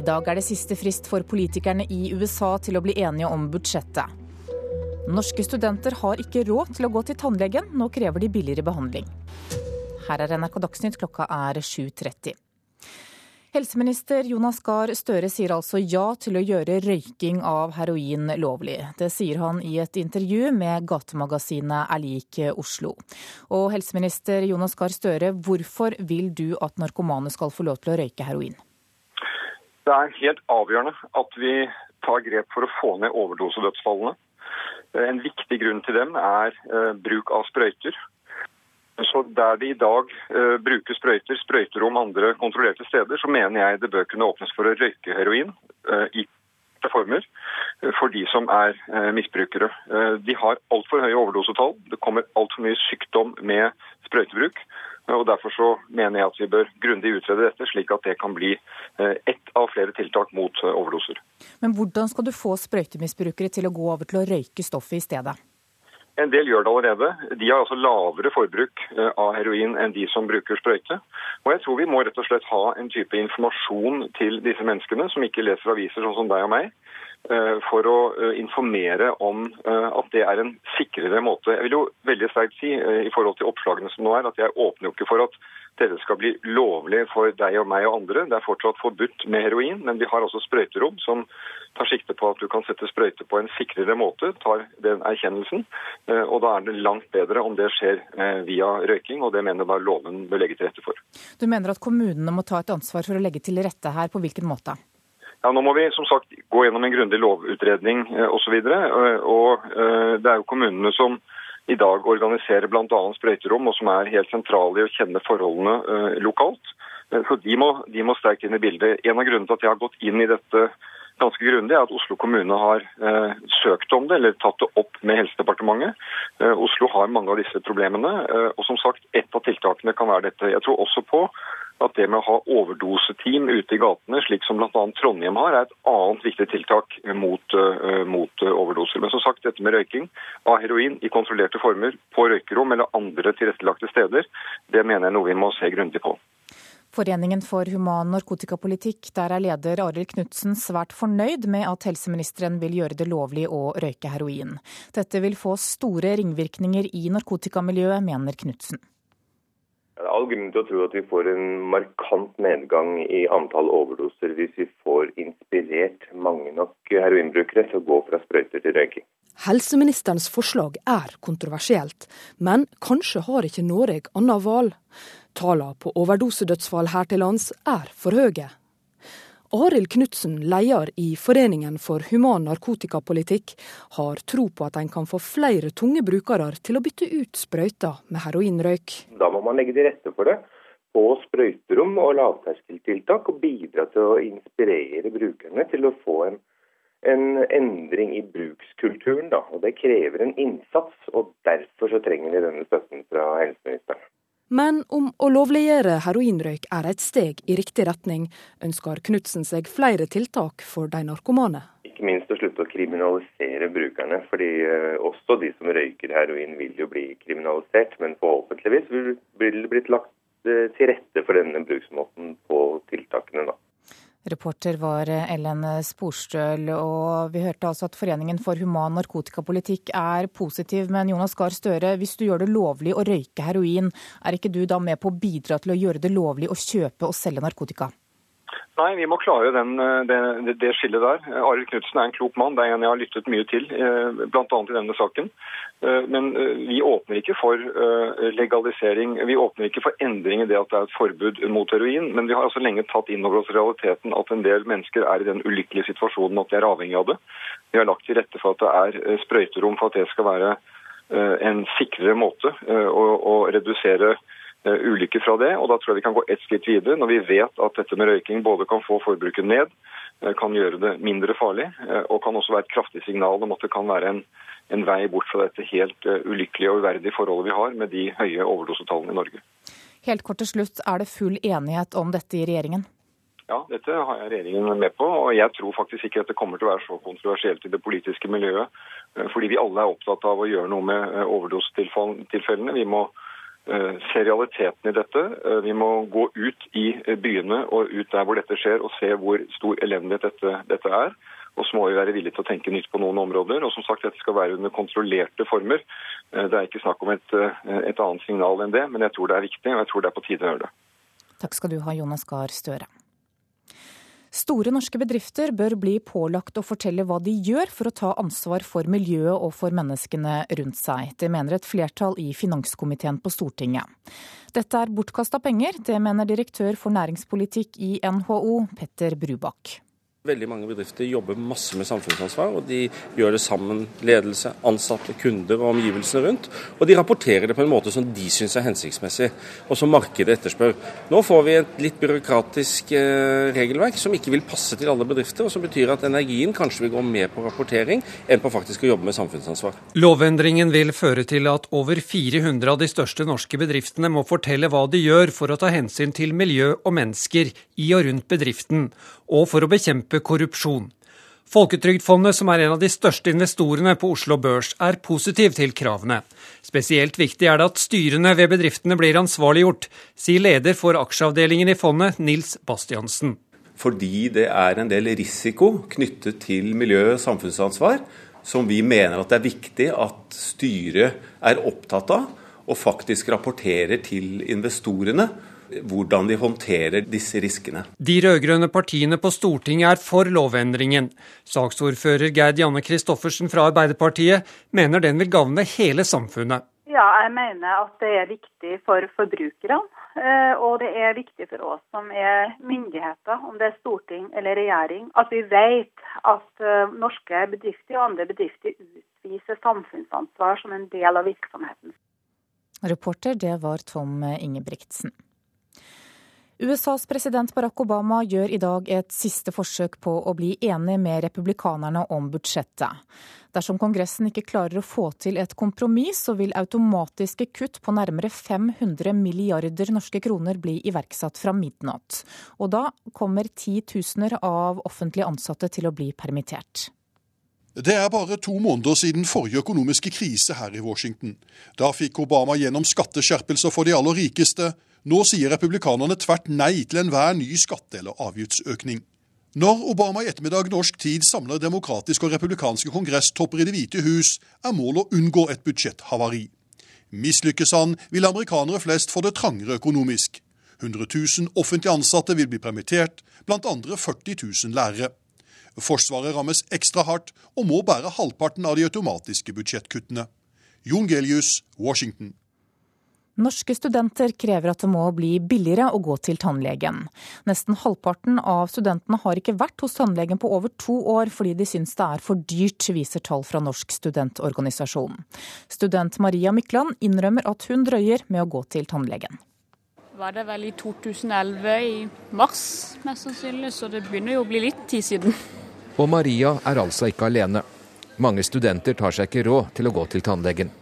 I dag er det siste frist for politikerne i USA til å bli enige om budsjettet. Norske studenter har ikke råd til å gå til tannlegen, nå krever de billigere behandling. Her er NRK Dagsnytt, klokka er 7.30. Helseminister Jonas Gahr Støre sier altså ja til å gjøre røyking av heroin lovlig. Det sier han i et intervju med gatemagasinet Er lik Oslo. Og helseminister Jonas Gahr Støre, hvorfor vil du at narkomane skal få lov til å røyke heroin? Det er helt avgjørende at vi tar grep for å få ned overdosedødsfallene. En viktig grunn til dem er eh, bruk av sprøyter. Så Der de i dag uh, bruker sprøyter, sprøyterom andre kontrollerte steder, så mener jeg det bør kunne åpnes for å røyke heroin uh, i former uh, for de som er misbrukere. De har altfor høye overdosetall. Det kommer altfor mye sykdom med sprøytebruk. og Derfor så mener jeg at vi bør grundig utrede dette, slik at det kan bli ett av flere tiltak mot overdoser. Men hvordan skal du få sprøytemisbrukere til å gå over til å røyke stoffet i stedet? En del gjør det allerede. De har altså lavere forbruk eh, av heroin enn de som bruker sprøyte. Og jeg tror vi må rett og slett ha en type informasjon til disse menneskene som ikke leser aviser sånn som deg og meg, for å eh, informere om at det er en sikrere måte. Jeg vil jo veldig sterkt si i forhold til oppslagene som nå er, at jeg åpner jo ikke for at dette skal bli lovlig for deg og meg og andre. Det er fortsatt forbudt med heroin, men vi har altså sprøyterom som tar sikte på at du kan sette sprøyte på en sikrere måte, tar den erkjennelsen. Eh, og da er det langt bedre om det skjer eh, via røyking, og det mener da loven bør legge til rette for. Du mener at kommunene må ta et ansvar for å legge til rette her, på hvilken måte? Ja, Nå må vi som sagt gå gjennom en grundig lovutredning osv. Og, så og det er jo kommunene som i dag organiserer bl.a. sprøyterom, og som er helt sentrale i å kjenne forholdene lokalt. Så de må, de må, sterkt inn i bildet. En av grunnene til at jeg har gått inn i dette ganske grundig, er at Oslo kommune har eh, søkt om det, eller tatt det opp med Helsedepartementet. Oslo har mange av disse problemene. og som sagt, Ett av tiltakene kan være dette. Jeg tror også på at det med å ha overdoseteam ute i gatene, slik som bl.a. Trondheim har, er et annet viktig tiltak mot, uh, mot overdoser. Men som sagt, dette med røyking av heroin i kontrollerte former på røykerom eller andre tilrettelagte steder, det mener jeg noe vi må se grundig på. Foreningen for human narkotikapolitikk, der er leder Arild Knutsen svært fornøyd med at helseministeren vil gjøre det lovlig å røyke heroin. Dette vil få store ringvirkninger i narkotikamiljøet, mener Knutsen. Det er all grunn til å tro at vi får en markant nedgang i antall overdoser hvis vi får inspirert mange nok heroinbrukere til å gå fra sprøyter til røyking. Helseministerens forslag er kontroversielt, men kanskje har ikke Norge annet valg. Tallene på overdosedødsfall her til lands er for høye. Arild Knutsen, leder i Foreningen for human narkotikapolitikk, har tro på at en kan få flere tunge brukere til å bytte ut sprøyter med heroinrøyk. Da må man legge til rette for det på sprøyterom og lavterskeltiltak, og bidra til å inspirere brukerne til å få en, en endring i brukskulturen. Da. Og Det krever en innsats, og derfor så trenger vi denne støtten fra helseministeren. Men om å lovliggjøre heroinrøyk er et steg i riktig retning, ønsker Knutsen seg flere tiltak for de narkomane. Ikke minst å slutte å kriminalisere brukerne, fordi eh, også de som røyker heroin vil jo bli kriminalisert. Men forhåpentligvis vil det blitt lagt eh, til rette for denne bruksmåten på tiltakene. da. Reporter var Ellen Sporstøl, og vi hørte altså at Foreningen for human narkotikapolitikk er positiv. Men Jonas Gahr Støre, hvis du gjør det lovlig å røyke heroin, er ikke du da med på å bidra til å gjøre det lovlig å kjøpe og selge narkotika? Nei, vi må klare den, eh, det, det, skillet der. Arild Knutsen er en klok mann. Det er en jeg har lyttet mye til, eh, bl.a. i denne saken. Eh, men vi åpner ikke for legalisering. Vi åpner ikke for endring i det at det er et forbud mot heroin. Men vi har altså lenge tatt inn over oss realiteten at en del mennesker er i den ulykkelige situasjonen at de er avhengig av det. Vi har lagt til rette for at det er sprøyterom for at det skal være en sikrere måte å, å redusere Eh, ulykker fra det. og Da tror jeg vi kan gå ett skritt videre. Når vi vet at dette med røyking både kan få forbruket ned, eh, kan gjøre det mindre farlig, eh, og kan også være et kraftig signal om at det kan være en, en vei bort fra dette helt ulykkelige og uverdige forholdet vi har med de høye overdosetallene i Norge. Helt kort til slutt, er det full enighet om dette i regjeringen? Ja, dette har jeg regjeringen med på. Og jeg tror faktisk ikke at det kommer til å være så kontroversielt i det politiske miljøet. Fordi vi alle er opptatt av å gjøre noe med overdosetilfellene. Vi må Eh, se realiteten i dette. Eh, vi må gå ut i byene og ut der hvor dette skjer og se hvor stor elendighet dette, dette er. Og så må vi være villige til å tenke nytt på noen områder. Og som sagt, dette skal være under kontrollerte former. Eh, det er ikke snakk om et, eh, et annet signal enn det, men jeg tror det er viktig, og jeg tror det er på tide å gjøre det. Takk skal du ha, Jonas Gahr Støre. Store norske bedrifter bør bli pålagt å fortelle hva de gjør for å ta ansvar for miljøet og for menneskene rundt seg. Det mener et flertall i finanskomiteen på Stortinget. Dette er bortkasta penger, det mener direktør for næringspolitikk i NHO, Petter Brubakk. Veldig mange bedrifter jobber masse med samfunnsansvar, og de gjør det sammen, ledelse, ansatte, kunder og omgivelsene rundt. Og de rapporterer det på en måte som de syns er hensiktsmessig, og som markedet etterspør. Nå får vi et litt byråkratisk eh, regelverk som ikke vil passe til alle bedrifter, og som betyr at energien kanskje vil gå mer på rapportering enn på faktisk å jobbe med samfunnsansvar. Lovendringen vil føre til at over 400 av de største norske bedriftene må fortelle hva de gjør for å ta hensyn til miljø og mennesker i og rundt bedriften, og for å bekjempe korrupsjon. Folketrygdfondet, som er en av de største investorene på Oslo Børs, er positiv til kravene. Spesielt viktig er det at styrene ved bedriftene blir ansvarliggjort, sier leder for aksjeavdelingen i fondet, Nils Bastiansen. Fordi det er en del risiko knyttet til miljø- og samfunnsansvar, som vi mener at det er viktig at styret er opptatt av, og faktisk rapporterer til investorene hvordan de håndterer disse riskene. De rød-grønne partiene på Stortinget er for lovendringen. Saksordfører Gerd Janne Christoffersen fra Arbeiderpartiet mener den vil gagne hele samfunnet. Ja, jeg mener at det er viktig for forbrukerne. Eh, og det er viktig for oss som er myndigheter, om det er storting eller regjering, at vi vet at eh, norske bedrifter og andre bedrifter utviser samfunnsansvar som en del av virksomheten. Reporter, det var Tom Ingebrigtsen. USAs president Barack Obama gjør i dag et siste forsøk på å bli enig med republikanerne om budsjettet. Dersom Kongressen ikke klarer å få til et kompromiss, så vil automatiske kutt på nærmere 500 milliarder norske kroner bli iverksatt fra midnatt. Og da kommer titusener av offentlig ansatte til å bli permittert. Det er bare to måneder siden forrige økonomiske krise her i Washington. Da fikk Obama gjennom skatteskjerpelser for de aller rikeste, nå sier republikanerne tvert nei til enhver ny skatte- eller avgiftsøkning. Når Obama i ettermiddag norsk tid samler demokratiske og republikanske kongresstopper i Det hvite hus, er målet å unngå et budsjetthavari. Mislykkes han, vil amerikanere flest få det trangere økonomisk. 100 000 offentlig ansatte vil bli permittert, blant andre 40 000 lærere. Forsvaret rammes ekstra hardt og må bære halvparten av de automatiske budsjettkuttene. Jon Gelius, Washington. Norske studenter krever at det må bli billigere å gå til tannlegen. Nesten halvparten av studentene har ikke vært hos tannlegen på over to år fordi de syns det er for dyrt, viser tall fra Norsk studentorganisasjon. Student Maria Mykland innrømmer at hun drøyer med å gå til tannlegen. Var det vel i 2011 i mars, mest sannsynlig, så det begynner jo å bli litt tid siden. Og Maria er altså ikke alene. Mange studenter tar seg ikke råd til å gå til tannlegen.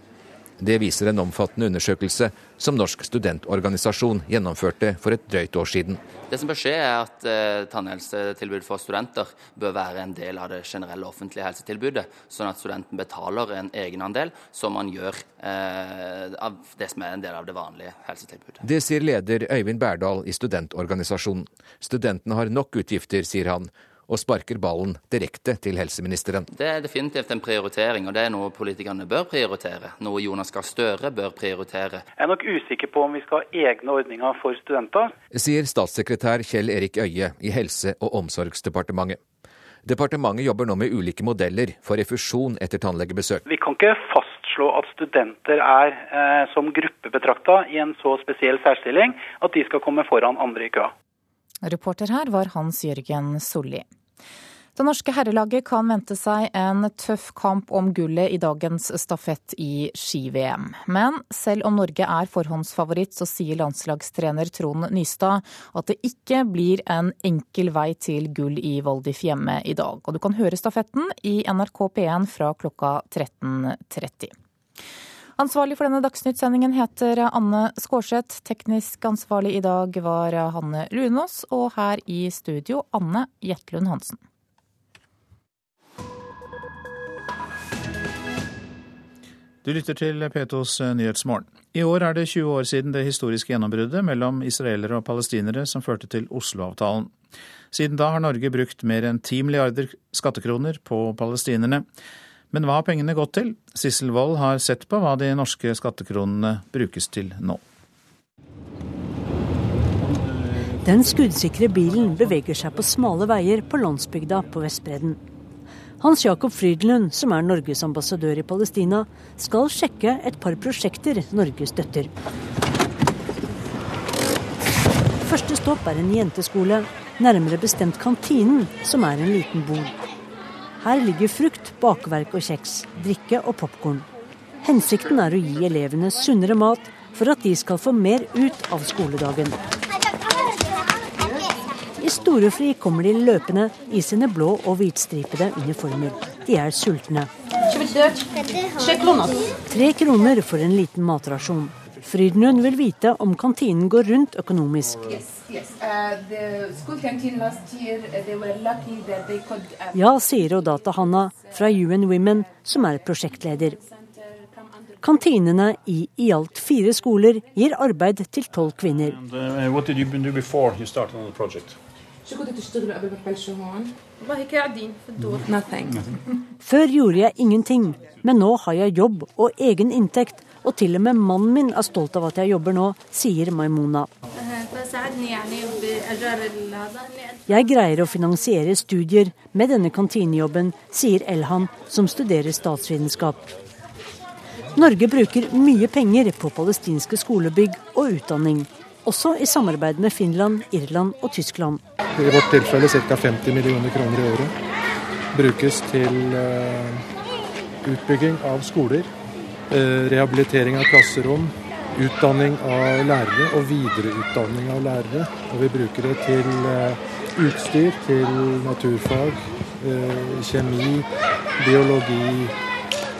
Det viser en omfattende undersøkelse som Norsk studentorganisasjon gjennomførte for et drøyt år siden. Det som bør skje er at eh, Tannhelsetilbud for studenter bør være en del av det generelle offentlige helsetilbudet, sånn at studenten betaler en egenandel som man gjør eh, av det som er en del av det vanlige helsetilbudet. Det sier leder Øyvind Berdal i studentorganisasjonen. Studentene har nok utgifter, sier han, og sparker ballen direkte til helseministeren. Det er definitivt en prioritering, og det er noe politikerne bør prioritere. Noe Jonas Gahr Støre bør prioritere. Jeg er nok usikker på om vi skal ha egne ordninger for studenter. Sier statssekretær Kjell Erik Øie i Helse- og omsorgsdepartementet. Departementet jobber nå med ulike modeller for refusjon etter tannlegebesøk. Vi kan ikke fastslå at studenter er eh, som gruppe betrakta i en så spesiell særstilling at de skal komme foran andre i køa. Reporter her var Hans Jørgen Solli. Det norske herrelaget kan vente seg en tøff kamp om gullet i dagens stafett i ski-VM. Men selv om Norge er forhåndsfavoritt, så sier landslagstrener Trond Nystad at det ikke blir en enkel vei til gull i Voldif hjemme i dag. Og du kan høre stafetten i NRK P1 fra klokka 13.30. Ansvarlig for denne Dagsnytt-sendingen heter Anne Skårseth. Teknisk ansvarlig i dag var Hanne Lunås, og her i studio Anne Jetlund Hansen. Du lytter til P2s Nyhetsmorgen. I år er det 20 år siden det historiske gjennombruddet mellom israelere og palestinere som førte til Oslo-avtalen. Siden da har Norge brukt mer enn 10 milliarder skattekroner på palestinerne. Men hva har pengene gått til? Sissel Wold har sett på hva de norske skattekronene brukes til nå. Den skuddsikre bilen beveger seg på smale veier på landsbygda på Vestbredden. Hans Jakob Frydenlund, som er Norges ambassadør i Palestina, skal sjekke et par prosjekter Norge støtter. Første stopp er en jenteskole, nærmere bestemt kantinen, som er en liten bod. Her ligger frukt, bakverk og kjeks, drikke og popkorn. Hensikten er å gi elevene sunnere mat for at de skal få mer ut av skoledagen. I storefri kommer de løpende i sine blå og hvitstripede uniformer. De er sultne. Tre kroner for en liten matrasjon. Frydenlund vil vite om kantinen går rundt økonomisk. Ja, sier Odata Hanna fra UN Women, som er prosjektleder. Kantinene i i alt fire skoler gir arbeid til tolv kvinner. Før gjorde jeg ingenting, men nå har jeg jobb og egen inntekt. Og til og med mannen min er stolt av at jeg jobber nå, sier Maimuna. Jeg greier å finansiere studier med denne kantinejobben, sier Elhan, som studerer statsvitenskap. Norge bruker mye penger på palestinske skolebygg og utdanning også i samarbeid med Finland, Irland og Tyskland. I vårt tilfelle ca. 50 millioner kroner i året. Brukes til uh, utbygging av skoler, uh, rehabilitering av klasserom, utdanning av lærere og videreutdanning av lærere. Og vi bruker det til uh, utstyr, til naturfag, kjemi, biologi,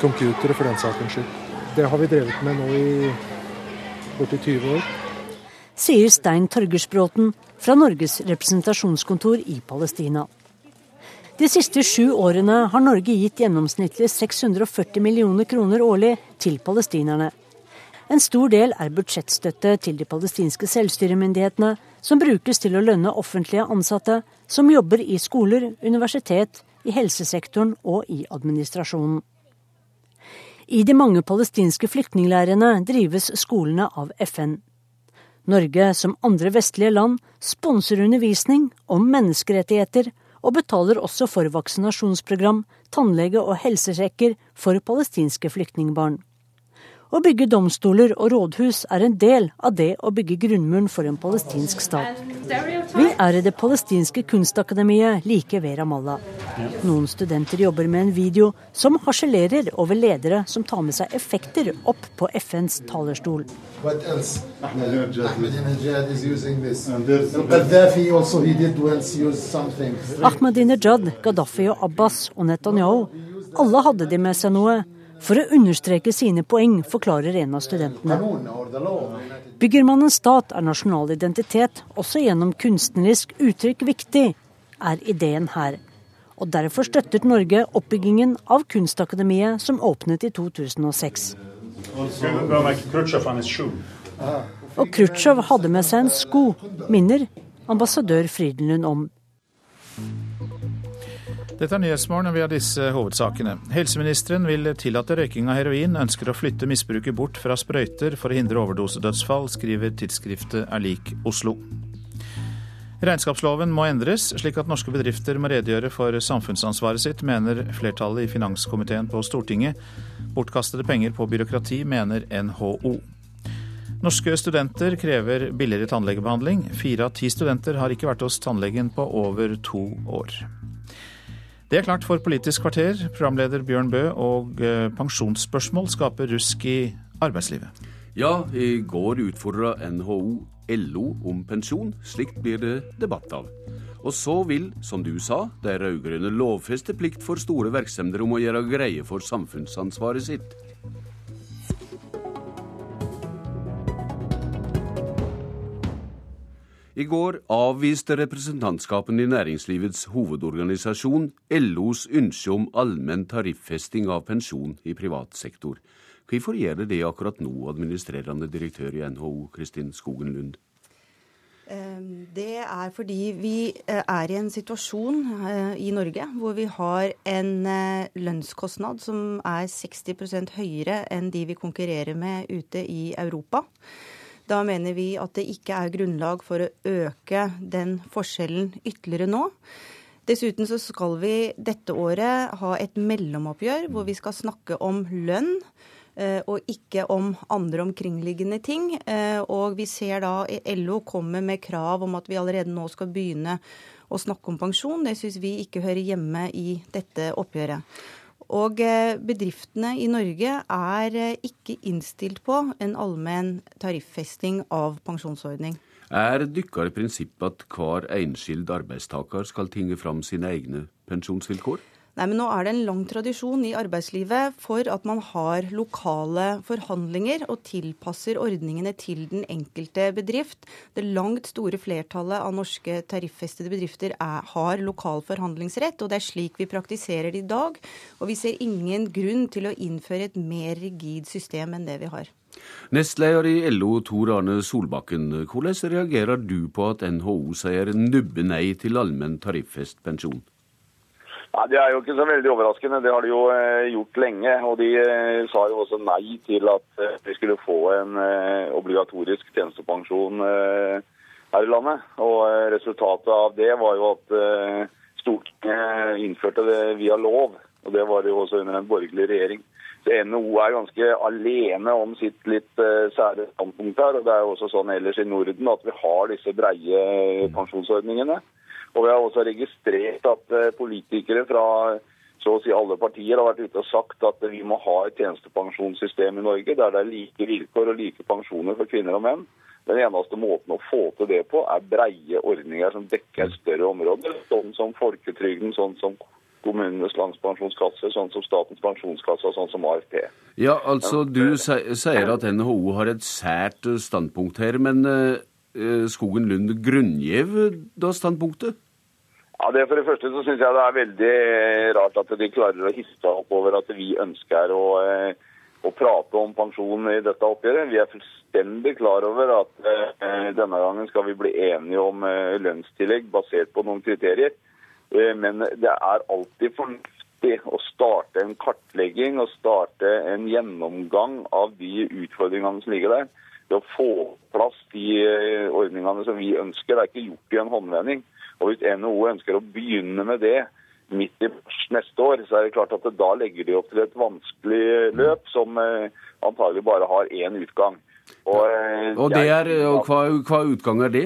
computere for den sakens skyld. Det har vi drevet med nå i borti 20 år sier Stein Torgersbråten fra Norges representasjonskontor i Palestina. De siste sju årene har Norge gitt gjennomsnittlig 640 millioner kroner årlig til palestinerne. En stor del er budsjettstøtte til de palestinske selvstyremyndighetene, som brukes til å lønne offentlige ansatte som jobber i skoler, universitet, i helsesektoren og i administrasjonen. I de mange palestinske flyktningleirene drives skolene av FN. Norge, som andre vestlige land, sponser undervisning om menneskerettigheter og betaler også for vaksinasjonsprogram, tannlege og helsesjekker for palestinske flyktningbarn. Å bygge domstoler og rådhus er en del av det å bygge grunnmuren for en palestinsk stat. Vi er i det palestinske kunstakademiet like ved Ramallah. Noen studenter jobber med en video som harselerer over ledere som tar med seg effekter opp på FNs talerstol. Ahmadinejad, Gaddafi og Abbas og Netanyahu, alle hadde de med seg noe for å understreke sine poeng, forklarer en av studentene. Bygger man en stat, er nasjonal identitet, også gjennom kunstnerisk uttrykk, viktig, er ideen her. Og Derfor støttet Norge oppbyggingen av Kunstakademiet, som åpnet i 2006. Og Khrusjtsjov hadde med seg en sko, minner ambassadør Frydenlund om. Dette er Nyhetsmorgen, og vi har disse hovedsakene. Helseministeren vil tillate røyking av heroin, ønsker å flytte misbruket bort fra sprøyter for å hindre overdosedødsfall, skriver tidsskriftet Er lik Oslo. Regnskapsloven må endres, slik at norske bedrifter må redegjøre for samfunnsansvaret sitt, mener flertallet i finanskomiteen på Stortinget. Bortkastede penger på byråkrati, mener NHO. Norske studenter krever billigere tannlegebehandling. Fire av ti studenter har ikke vært hos tannlegen på over to år. Det er klart for Politisk kvarter. Programleder Bjørn Bø og eh, pensjonsspørsmål skaper rusk i arbeidslivet. Ja, i går utfordra NHO LO om pensjon. Slikt blir det debatt av. Og så vil, som du sa, de rød-grønne lovfeste plikt for store virksomheter om å gjøre greie for samfunnsansvaret sitt. I går avviste representantskapen i Næringslivets hovedorganisasjon LOs ønske om allmenn tariffesting av pensjon i privat sektor. Hvorfor gjør det det akkurat nå, administrerende direktør i NHO, Kristin Skogen Lund? Det er fordi vi eh, er i en situasjon eh, i Norge hvor vi har en eh, lønnskostnad som er 60% høyere enn de vi konkurrerer med ute i Europa. Da mener vi at det ikke er grunnlag for å øke den forskjellen ytterligere nå. Dessuten så skal vi dette året ha et mellomoppgjør hvor vi skal snakke om lønn. Eh, og ikke om andre omkringliggende ting. Eh, og vi ser da LO kommer med krav om at vi allerede nå skal begynne å snakke om pensjon. Det syns vi ikke hører hjemme i dette oppgjøret. Og eh, bedriftene i Norge er ikke innstilt på en allmenn tariffesting av pensjonsordning. Er dykkere prinsippet at hver enskild arbeidstaker skal tinge fram sine egne pensjonsvilkår? Nei, men Nå er det en lang tradisjon i arbeidslivet for at man har lokale forhandlinger og tilpasser ordningene til den enkelte bedrift. Det langt store flertallet av norske tariffestede bedrifter er, har lokal forhandlingsrett, og det er slik vi praktiserer det i dag. Og vi ser ingen grunn til å innføre et mer rigid system enn det vi har. Nestleder i LO, Tor Arne Solbakken. Hvordan reagerer du på at NHO sier nubbe nei til allmenn tariffest pensjon? Nei, Det er jo ikke så veldig overraskende. Det har de jo eh, gjort lenge. Og de eh, sa jo også nei til at eh, vi skulle få en obligatorisk tjenestepensjon her i landet. Og resultatet av det var jo at Stortinget innførte det via lov. Og det var jo også under en borgerlig regjering. Så NHO er ganske alene om sitt litt sære standpunkt her. Og det er jo også sånn ellers i Norden at vi har disse breie pensjonsordningene. Og vi har også registrert at eh, politikere fra så å si alle partier har vært ute og sagt at vi må ha et tjenestepensjonssystem i Norge der det er like vilkår og like pensjoner for kvinner og menn. Den eneste måten å få til det på, er breie ordninger som dekker større områder. Sånn som folketrygden, sånn som kommunenes landspensjonskasse, sånn som Statens pensjonskasse og sånn som AFP. Ja, altså Du sier at NHO har et sært standpunkt her, men eh, Skogen Lund grunngjev da standpunktet? Ja, det For det første så syns jeg det er veldig rart at de klarer å hisse opp over at vi ønsker å, eh, å, prate om pensjon i dette oppgjøret. Vi er fullstendig klar over at eh, denne gangen skal vi bli enige om lønnstillegg basert på noen kriterier. Men det er alltid fornuftig å starte en kartlegging og starte en gjennomgang av de utfordringene som ligger der til å få plass de eh, ordningene som vi ønsker. Det er ikke gjort i en håndvending. Og Hvis NHO ønsker å begynne med det midt i neste år, så er det klart at det da legger de opp til et vanskelig løp som eh, antagelig bare har én utgang. Og, eh, og, er, og hva, hva, utgang er det?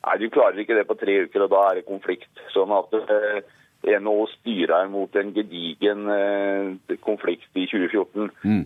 Nei, Du klarer ikke det på tre uker, og da er det konflikt. Sånn at NHO styrer mot en gedigen konflikt i 2014. Mm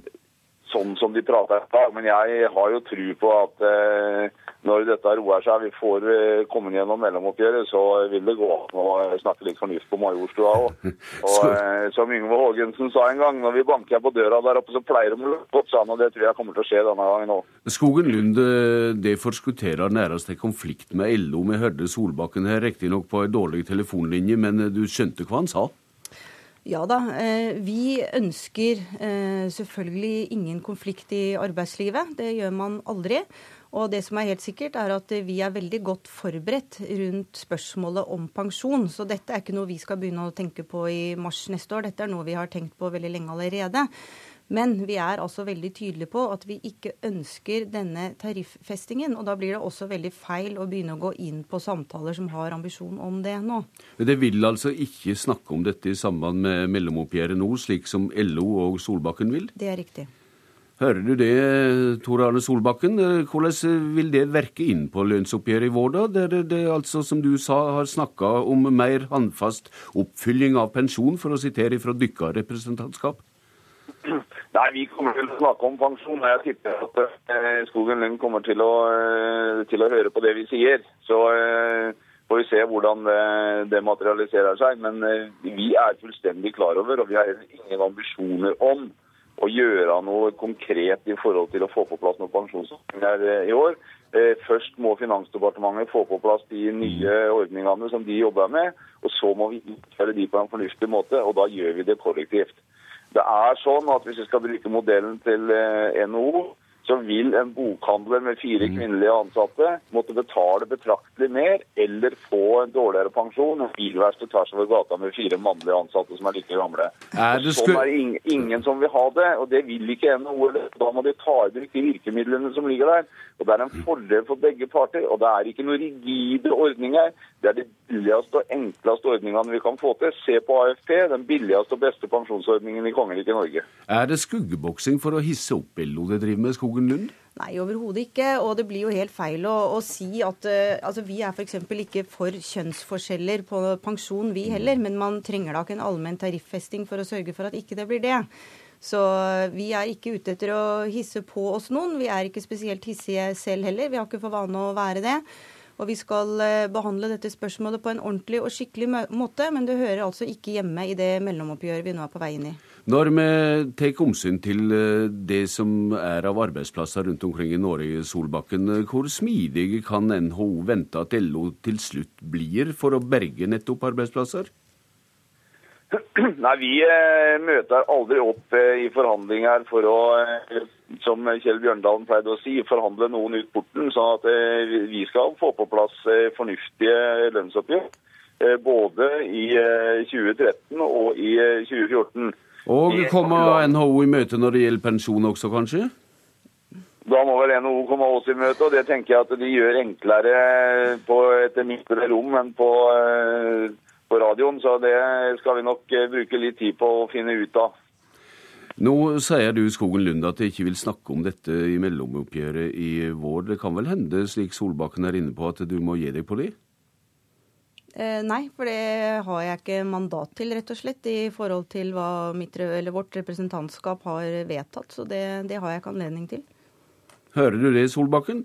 sånn som de prater i dag. Men jeg har jo tro på at eh, når dette roer seg, vi får eh, kommet gjennom mellomoppgjøret, så vil det gå an å snakke litt fornuft på Majorstua òg. [laughs] Og eh, som Yngve Haagensen sa en gang, når vi banker på døra der oppe, så pleier de å lukke opp. Og det tror jeg kommer til å skje denne gangen òg. Skogen Lund, eh, det forskutterer nærmest en konflikt med LO. Vi hørte Solbakken her riktignok på en dårlig telefonlinje, men du skjønte hva han sa? Ja da. Eh, vi ønsker eh, selvfølgelig ingen konflikt i arbeidslivet. Det gjør man aldri. Og det som er helt sikkert, er at vi er veldig godt forberedt rundt spørsmålet om pensjon. Så dette er ikke noe vi skal begynne å tenke på i mars neste år. Dette er noe vi har tenkt på veldig lenge allerede. Men vi er altså veldig tydelige på at vi ikke ønsker denne tariffestingen. Og da blir det også veldig feil å begynne å gå inn på samtaler som har ambisjon om det nå. Det vil altså ikke snakke om dette i samband med mellomoppgjøret nå, slik som LO og Solbakken vil? Det er riktig. Hører du det, Tor Arne Solbakken? Hvordan vil det verke inn på lønnsoppgjøret i vår, da? Der det altså, som du sa, har snakka om mer håndfast oppfylling av pensjon, for å sitere fra dykka representantskap? [clears throat] Nei, Vi kommer til å snakke om pensjon. og Jeg tipper at eh, Skogen Lund kommer til å, eh, til å, høre på det vi sier. Så eh, får vi se hvordan det, materialiserer seg. Men vi er fullstendig klar over, og vi har ingen ambisjoner om å gjøre noe konkret i forhold til å få på plass noen pensjonsordninger i år. Først må Finansdepartementet få på plass de nye ordningene som de jobber med. Og så må vi utføre de på en fornuftig måte, og da gjør vi det kollektivt. Det er sånn at Hvis vi skal bruke modellen til eh, NHO, så vil en bokhandler med fire Mm. kvinnelige ansatte måtte betale betraktelig mer eller få en dårligere pensjon. enn bilverksted tvers over gata med fire mannlige ansatte som er like gamle. Er Og sånn er det ingen, ingen som vil ha det, og det vil ikke NHO. Da må de ta i bruk de virkemidlene som ligger der. Og Det er en fordel for begge parter. og Det er ikke noen rigide ordninger. Det er de billigste og enkleste ordningene vi kan få til. Se på AFP, den billigste og beste pensjonsordningen i kongeriket Norge. Er det skuggeboksing for å hisse opp LO det driver med Skogen Lund? Nei, overhodet ikke. Og det blir jo helt feil å, å si at uh, altså, vi er f.eks. ikke for kjønnsforskjeller på pensjon, vi heller. Men man trenger da ikke en allmenn tariffesting for å sørge for at ikke det blir det. Så eh, vi er ikke ute etter å hisse på oss noen. Vi er ikke spesielt hissige selv heller. Vi har ikke for vane å være det. Og vi skal eh, behandle dette spørsmålet på en ordentlig og skikkelig måte, men det hører altså ikke hjemme i det mellomoppgjøret vi nå er på vei inn i. Når vi tar omsyn til eh, det som er av arbeidsplasser rundt omkring i Norge, Solbakken, eh, hvor smidig kan NHO vente at LO til slutt blir for å berge nettopp arbeidsplasser? [clears throat] Nei, Vi eh, møter aldri opp i forhandlinger for å, som Kjell Bjørndalen pleide å si, forhandle noen ut porten. sånn at vi skal få på plass fornuftige lønnsoppgjør. Både i eh, 2013 og i eh, 2014. Og kommer NHO i møte når det gjelder pensjon også, kanskje? Da må vel NHO komme oss i møte, og det tenker jeg at de gjør enklere på et mindre rom enn på, eh, på radioen. Så det skal vi nok eh, bruke litt tid på å finne ut av. Nå sier du Skogen Lund at jeg ikke vil snakke om dette i mellomoppgjøret i vår. Det kan vel hende, slik Solbakken er inne på, at du må gi deg på det? Eh, nei, for det har jeg ikke mandat til, rett og slett, i forhold til hva mitt, eller vårt representantskap har vedtatt. Så det, det har jeg ikke anledning til. Hører du det, Solbakken?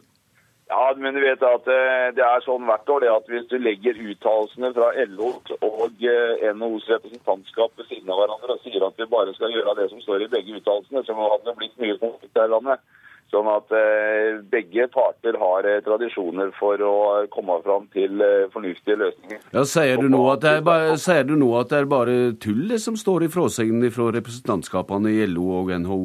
Ja, men du vet at eh, det er sånn hvert år det at hvis du legger uttalelsene fra LO og eh, NHOs representantskap ved siden av hverandre og sier at vi bare skal gjøre det som står i begge uttalelsene, så hadde det blitt mye konflikt her i landet. Sånn at eh, begge parter har eh, tradisjoner for å komme fram til eh, fornuftige løsninger. Ja, sier du, nå at det er bare, sier du nå at det er bare tull det som står i fråsegnene fra representantskapene i LO og NHO?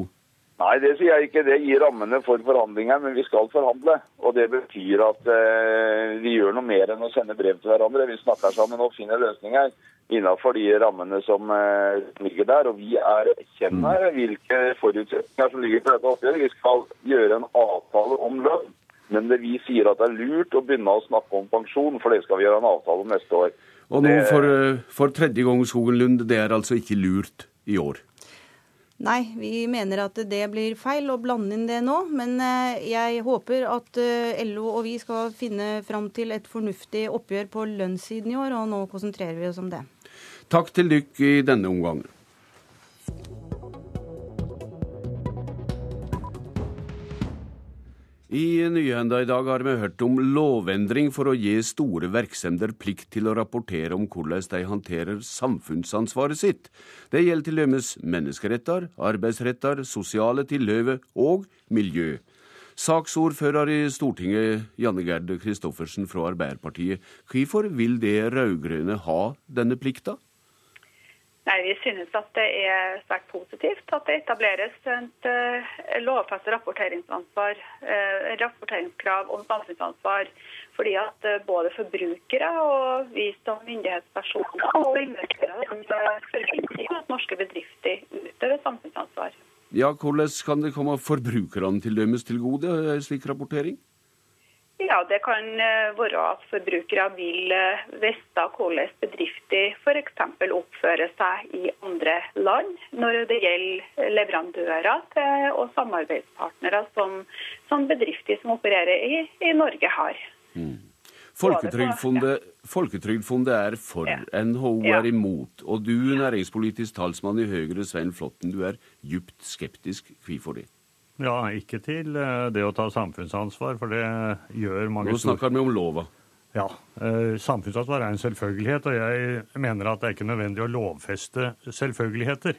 Nei, det sier jeg ikke. Det gir rammene for forhandlinger, men vi skal forhandle. Og det betyr at eh, vi gjør noe mer enn å sende brev til hverandre. Vi snakker sammen og finner løsninger innenfor de rammene som eh, ligger der. Og vi er kjenner hvilke forutsetninger som ligger på dette oppgjøret. Vi skal gjøre en avtale om lønn. Men det vi sier at det er lurt å begynne å snakke om pensjon, for det skal vi gjøre en avtale om neste år. Og nå for, eh, for tredje gang, Skogen Lund, det er altså ikke lurt i år? Nei, vi mener at det blir feil å blande inn det nå. Men eh, jeg håper at eh, LO og vi skal finne fram til et fornuftig oppgjør på lønnssiden i år, og nå konsentrerer vi oss om det. Takk til dykk i denne omgangen. I nyhenda i dag har vi hørt om lovendring for å gi store virksomheter plikt til å rapportere om hvordan de håndterer samfunnsansvaret sitt. Det gjelder til dømes menneskeretter, arbeidsretter, sosiale tilhøve og miljø. Saksordfører i Stortinget, Janne Gerd Kristoffersen fra Arbeiderpartiet. Hvorfor vil det rød-grønne ha denne plikta? Nei, Vi synes at det er svært positivt at det etableres et uh, lovfestet rapporteringsansvar, uh, rapporteringskrav om samfunnsansvar. Fordi at uh, både forbrukere og vi som myndighetspersoner og investorer forventer at norske bedrifter utøver samfunnsansvar. Ja, Hvordan kan det komme forbrukerne til dømes til gode, slik rapportering? Ja, Det kan være at forbrukere vil vite hvordan bedrifter f.eks. oppfører seg i andre land når det gjelder leverandører til, og samarbeidspartnere som, som bedrifter som opererer i, i Norge har. Folketrygdfondet, Folketrygdfondet er for, NHO Ja. er imot. Og du, næringspolitisk talsmann i Høyre, Svein Flåtten, du er djupt skeptisk. Hvorfor det? Ja, ikke til eh, det å ta samfunnsansvar, for det gjør mange Nå snakker vi om lova. Ja. eh, Samfunnsansvar er en selvfølgelighet, og jeg mener at det er ikke nødvendig å lovfeste selvfølgeligheter.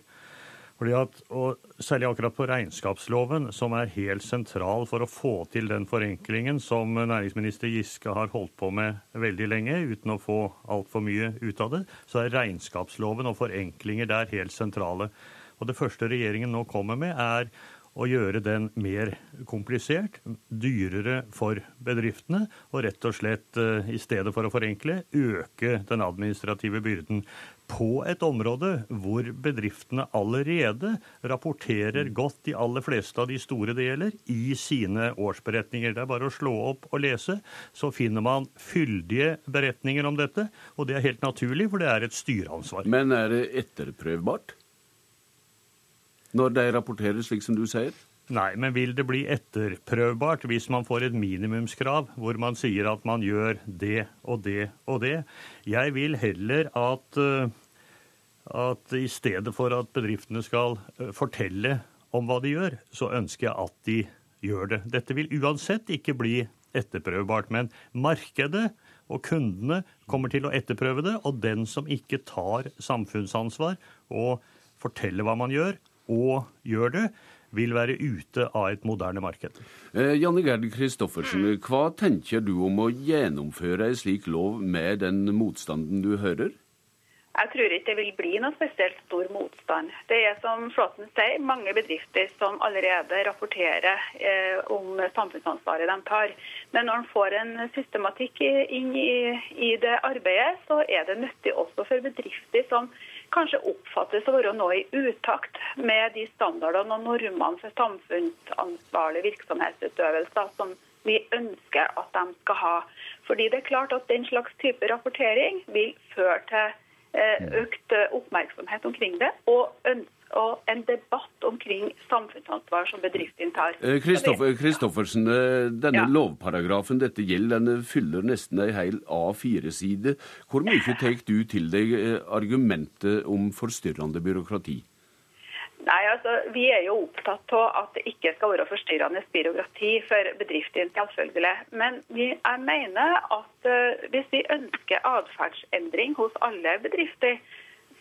Fordi at, og Særlig akkurat på regnskapsloven, som er helt sentral for å få til den forenklingen som næringsminister Giske har holdt på med veldig lenge uten å få altfor mye ut av det, så er regnskapsloven og forenklinger der helt sentrale. Og det første regjeringen nå kommer med, er å gjøre den mer komplisert, dyrere for bedriftene, og rett og slett, eh, i stedet for å forenkle, øke den administrative byrden på et område hvor bedriftene allerede rapporterer godt de aller fleste av de store deler i sine årsberetninger. Det er bare å slå opp og lese, så finner man fyldige beretninger om dette. Og det er helt naturlig, for det er et styreansvar. Men er det etterprøvbart? Når de rapporterer slik som du sier? Nei, men vil det bli etterprøvbart hvis man får et minimumskrav hvor man sier at man gjør det og det og det? Jeg vil heller at, eh, at i stedet for at bedriftene skal eh, fortelle om hva de gjør, så ønsker jeg at de gjør det. Dette vil uansett ikke bli etterprøvbart, men markedet og kundene kommer til å etterprøve det, og den som ikke tar samfunnsansvar og forteller hva man gjør, og gjør det, vil være ute av et moderne marked. Eh, Janne Gerd Kristoffersen, hva tenker du om å gjennomføre en slik lov med den motstanden du hører? Jeg tror ikke det vil bli noe spesielt stor motstand. Det er som Flåten sier, mange bedrifter som allerede rapporterer eh, om samfunnsansvaret de tar. Men når en får en systematikk inn i, i, det arbeidet, så er det nyttig også for bedrifter som kanskje oppfattes å være nå i utakt med de standardene og normene for samfunnsansvarlig virksomhetsutøvelse som vi ønsker at de skal ha. Fordi det er klart at Den slags type rapportering vil føre til eh, økt oppmerksomhet omkring det, og ønske og en debatt omkring samfunnsansvar som bedriftene tar. Kristoffersen, eh, eh, denne ja. lovparagrafen dette gjelder, den fyller nesten ei hel A4-side. Hvor mye tar du til deg eh, argumentet om forstyrrende byråkrati? Nei, altså, Vi er jo opptatt av at det ikke skal være forstyrrende byråkrati for bedriftene, selvfølgelig. Men vi, jeg mener at hvis vi ønsker atferdsendring hos alle bedrifter,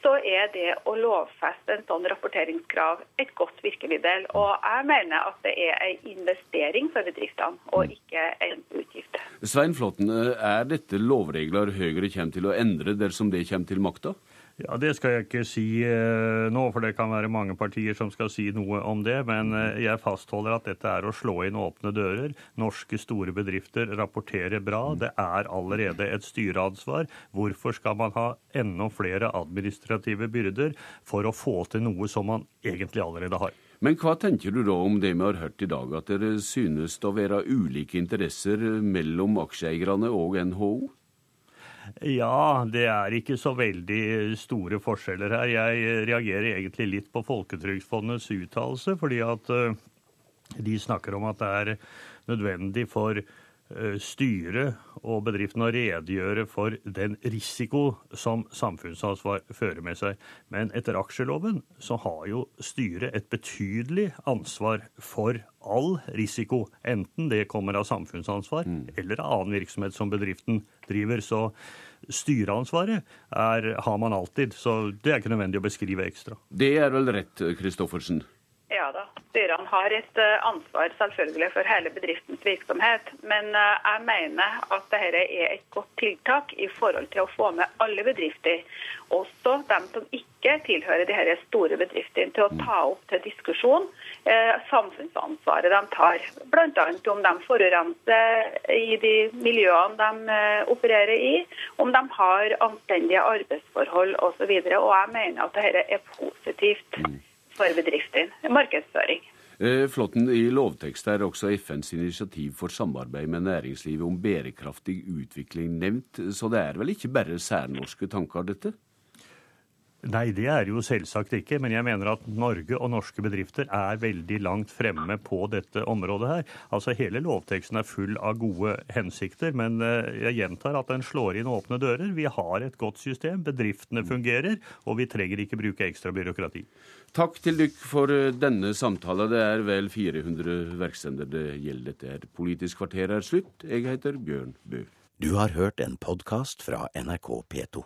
så er det å lovfeste en sånn rapporteringskrav et godt virkemiddel. Og jeg mener at det er en investering for bedriftene, og ikke en utgift. Svein Flåtten, er dette lovregler Høyre kommer til å endre dersom det kommer til makta? Ja, Det skal jeg ikke si eh, nå, for det kan være mange partier som skal si noe om det. Men eh, jeg fastholder at dette er å slå inn åpne dører. Norske store bedrifter rapporterer bra. Det er allerede et styreansvar. Hvorfor skal man ha enda flere administrative byrder for å få til noe som man egentlig allerede har? Men hva tenker du da om det vi har hørt i dag, at det synes å være ulike interesser mellom aksjeeierne og NHO? Ja, det er ikke så veldig store forskjeller her. Jeg reagerer egentlig litt på Folketrygdfondets uttalelse, fordi at eh, de snakker om at det er nødvendig for Eh, styret og bedriften å redegjøre for den risiko som samfunnsansvar fører med seg. Men etter aksjeloven så har jo styret et betydelig ansvar for all risiko. Enten det kommer av samfunnsansvar mm. eller av annen virksomhet som bedriften driver. Så styreansvaret er, har man alltid, så det er ikke nødvendig å beskrive ekstra. Det er vel rett, Kristoffersen? Ja da. Styrene har et eh, ansvar selvfølgelig for hele bedriftens virksomhet. Men eh, jeg mener at dette er et godt tiltak i forhold til å få med alle bedrifter, også dem som ikke tilhører de store bedriftene, til å ta opp til diskusjon eh, samfunnsansvaret de tar. Bl.a. om de forurenser i de miljøene de opererer i, om de har anstendige arbeidsforhold osv. Jeg mener at dette er positivt. For bedrifter. Markedsføring. Eh, Flåtten, I lovtekst er også FNs initiativ for samarbeid med næringslivet om bærekraftig utvikling nevnt, så det er vel ikke bare særnorske tanker, dette? Nei, det er jo selvsagt ikke. Men jeg mener at Norge og norske bedrifter er veldig langt fremme på dette området her. Altså Hele lovteksten er full av gode hensikter, men eh, jeg gjentar at den slår inn åpne dører. Vi har et godt system, bedriftene fungerer, og vi trenger ikke bruke ekstra byråkrati. Takk til dykk for eh, denne samtalen. Det er vel 400 virksomheter det gjelder. Dette. Politisk kvarter er slutt. Jeg heter Bjørn Bø. Du har hørt en podkast fra NRK P2.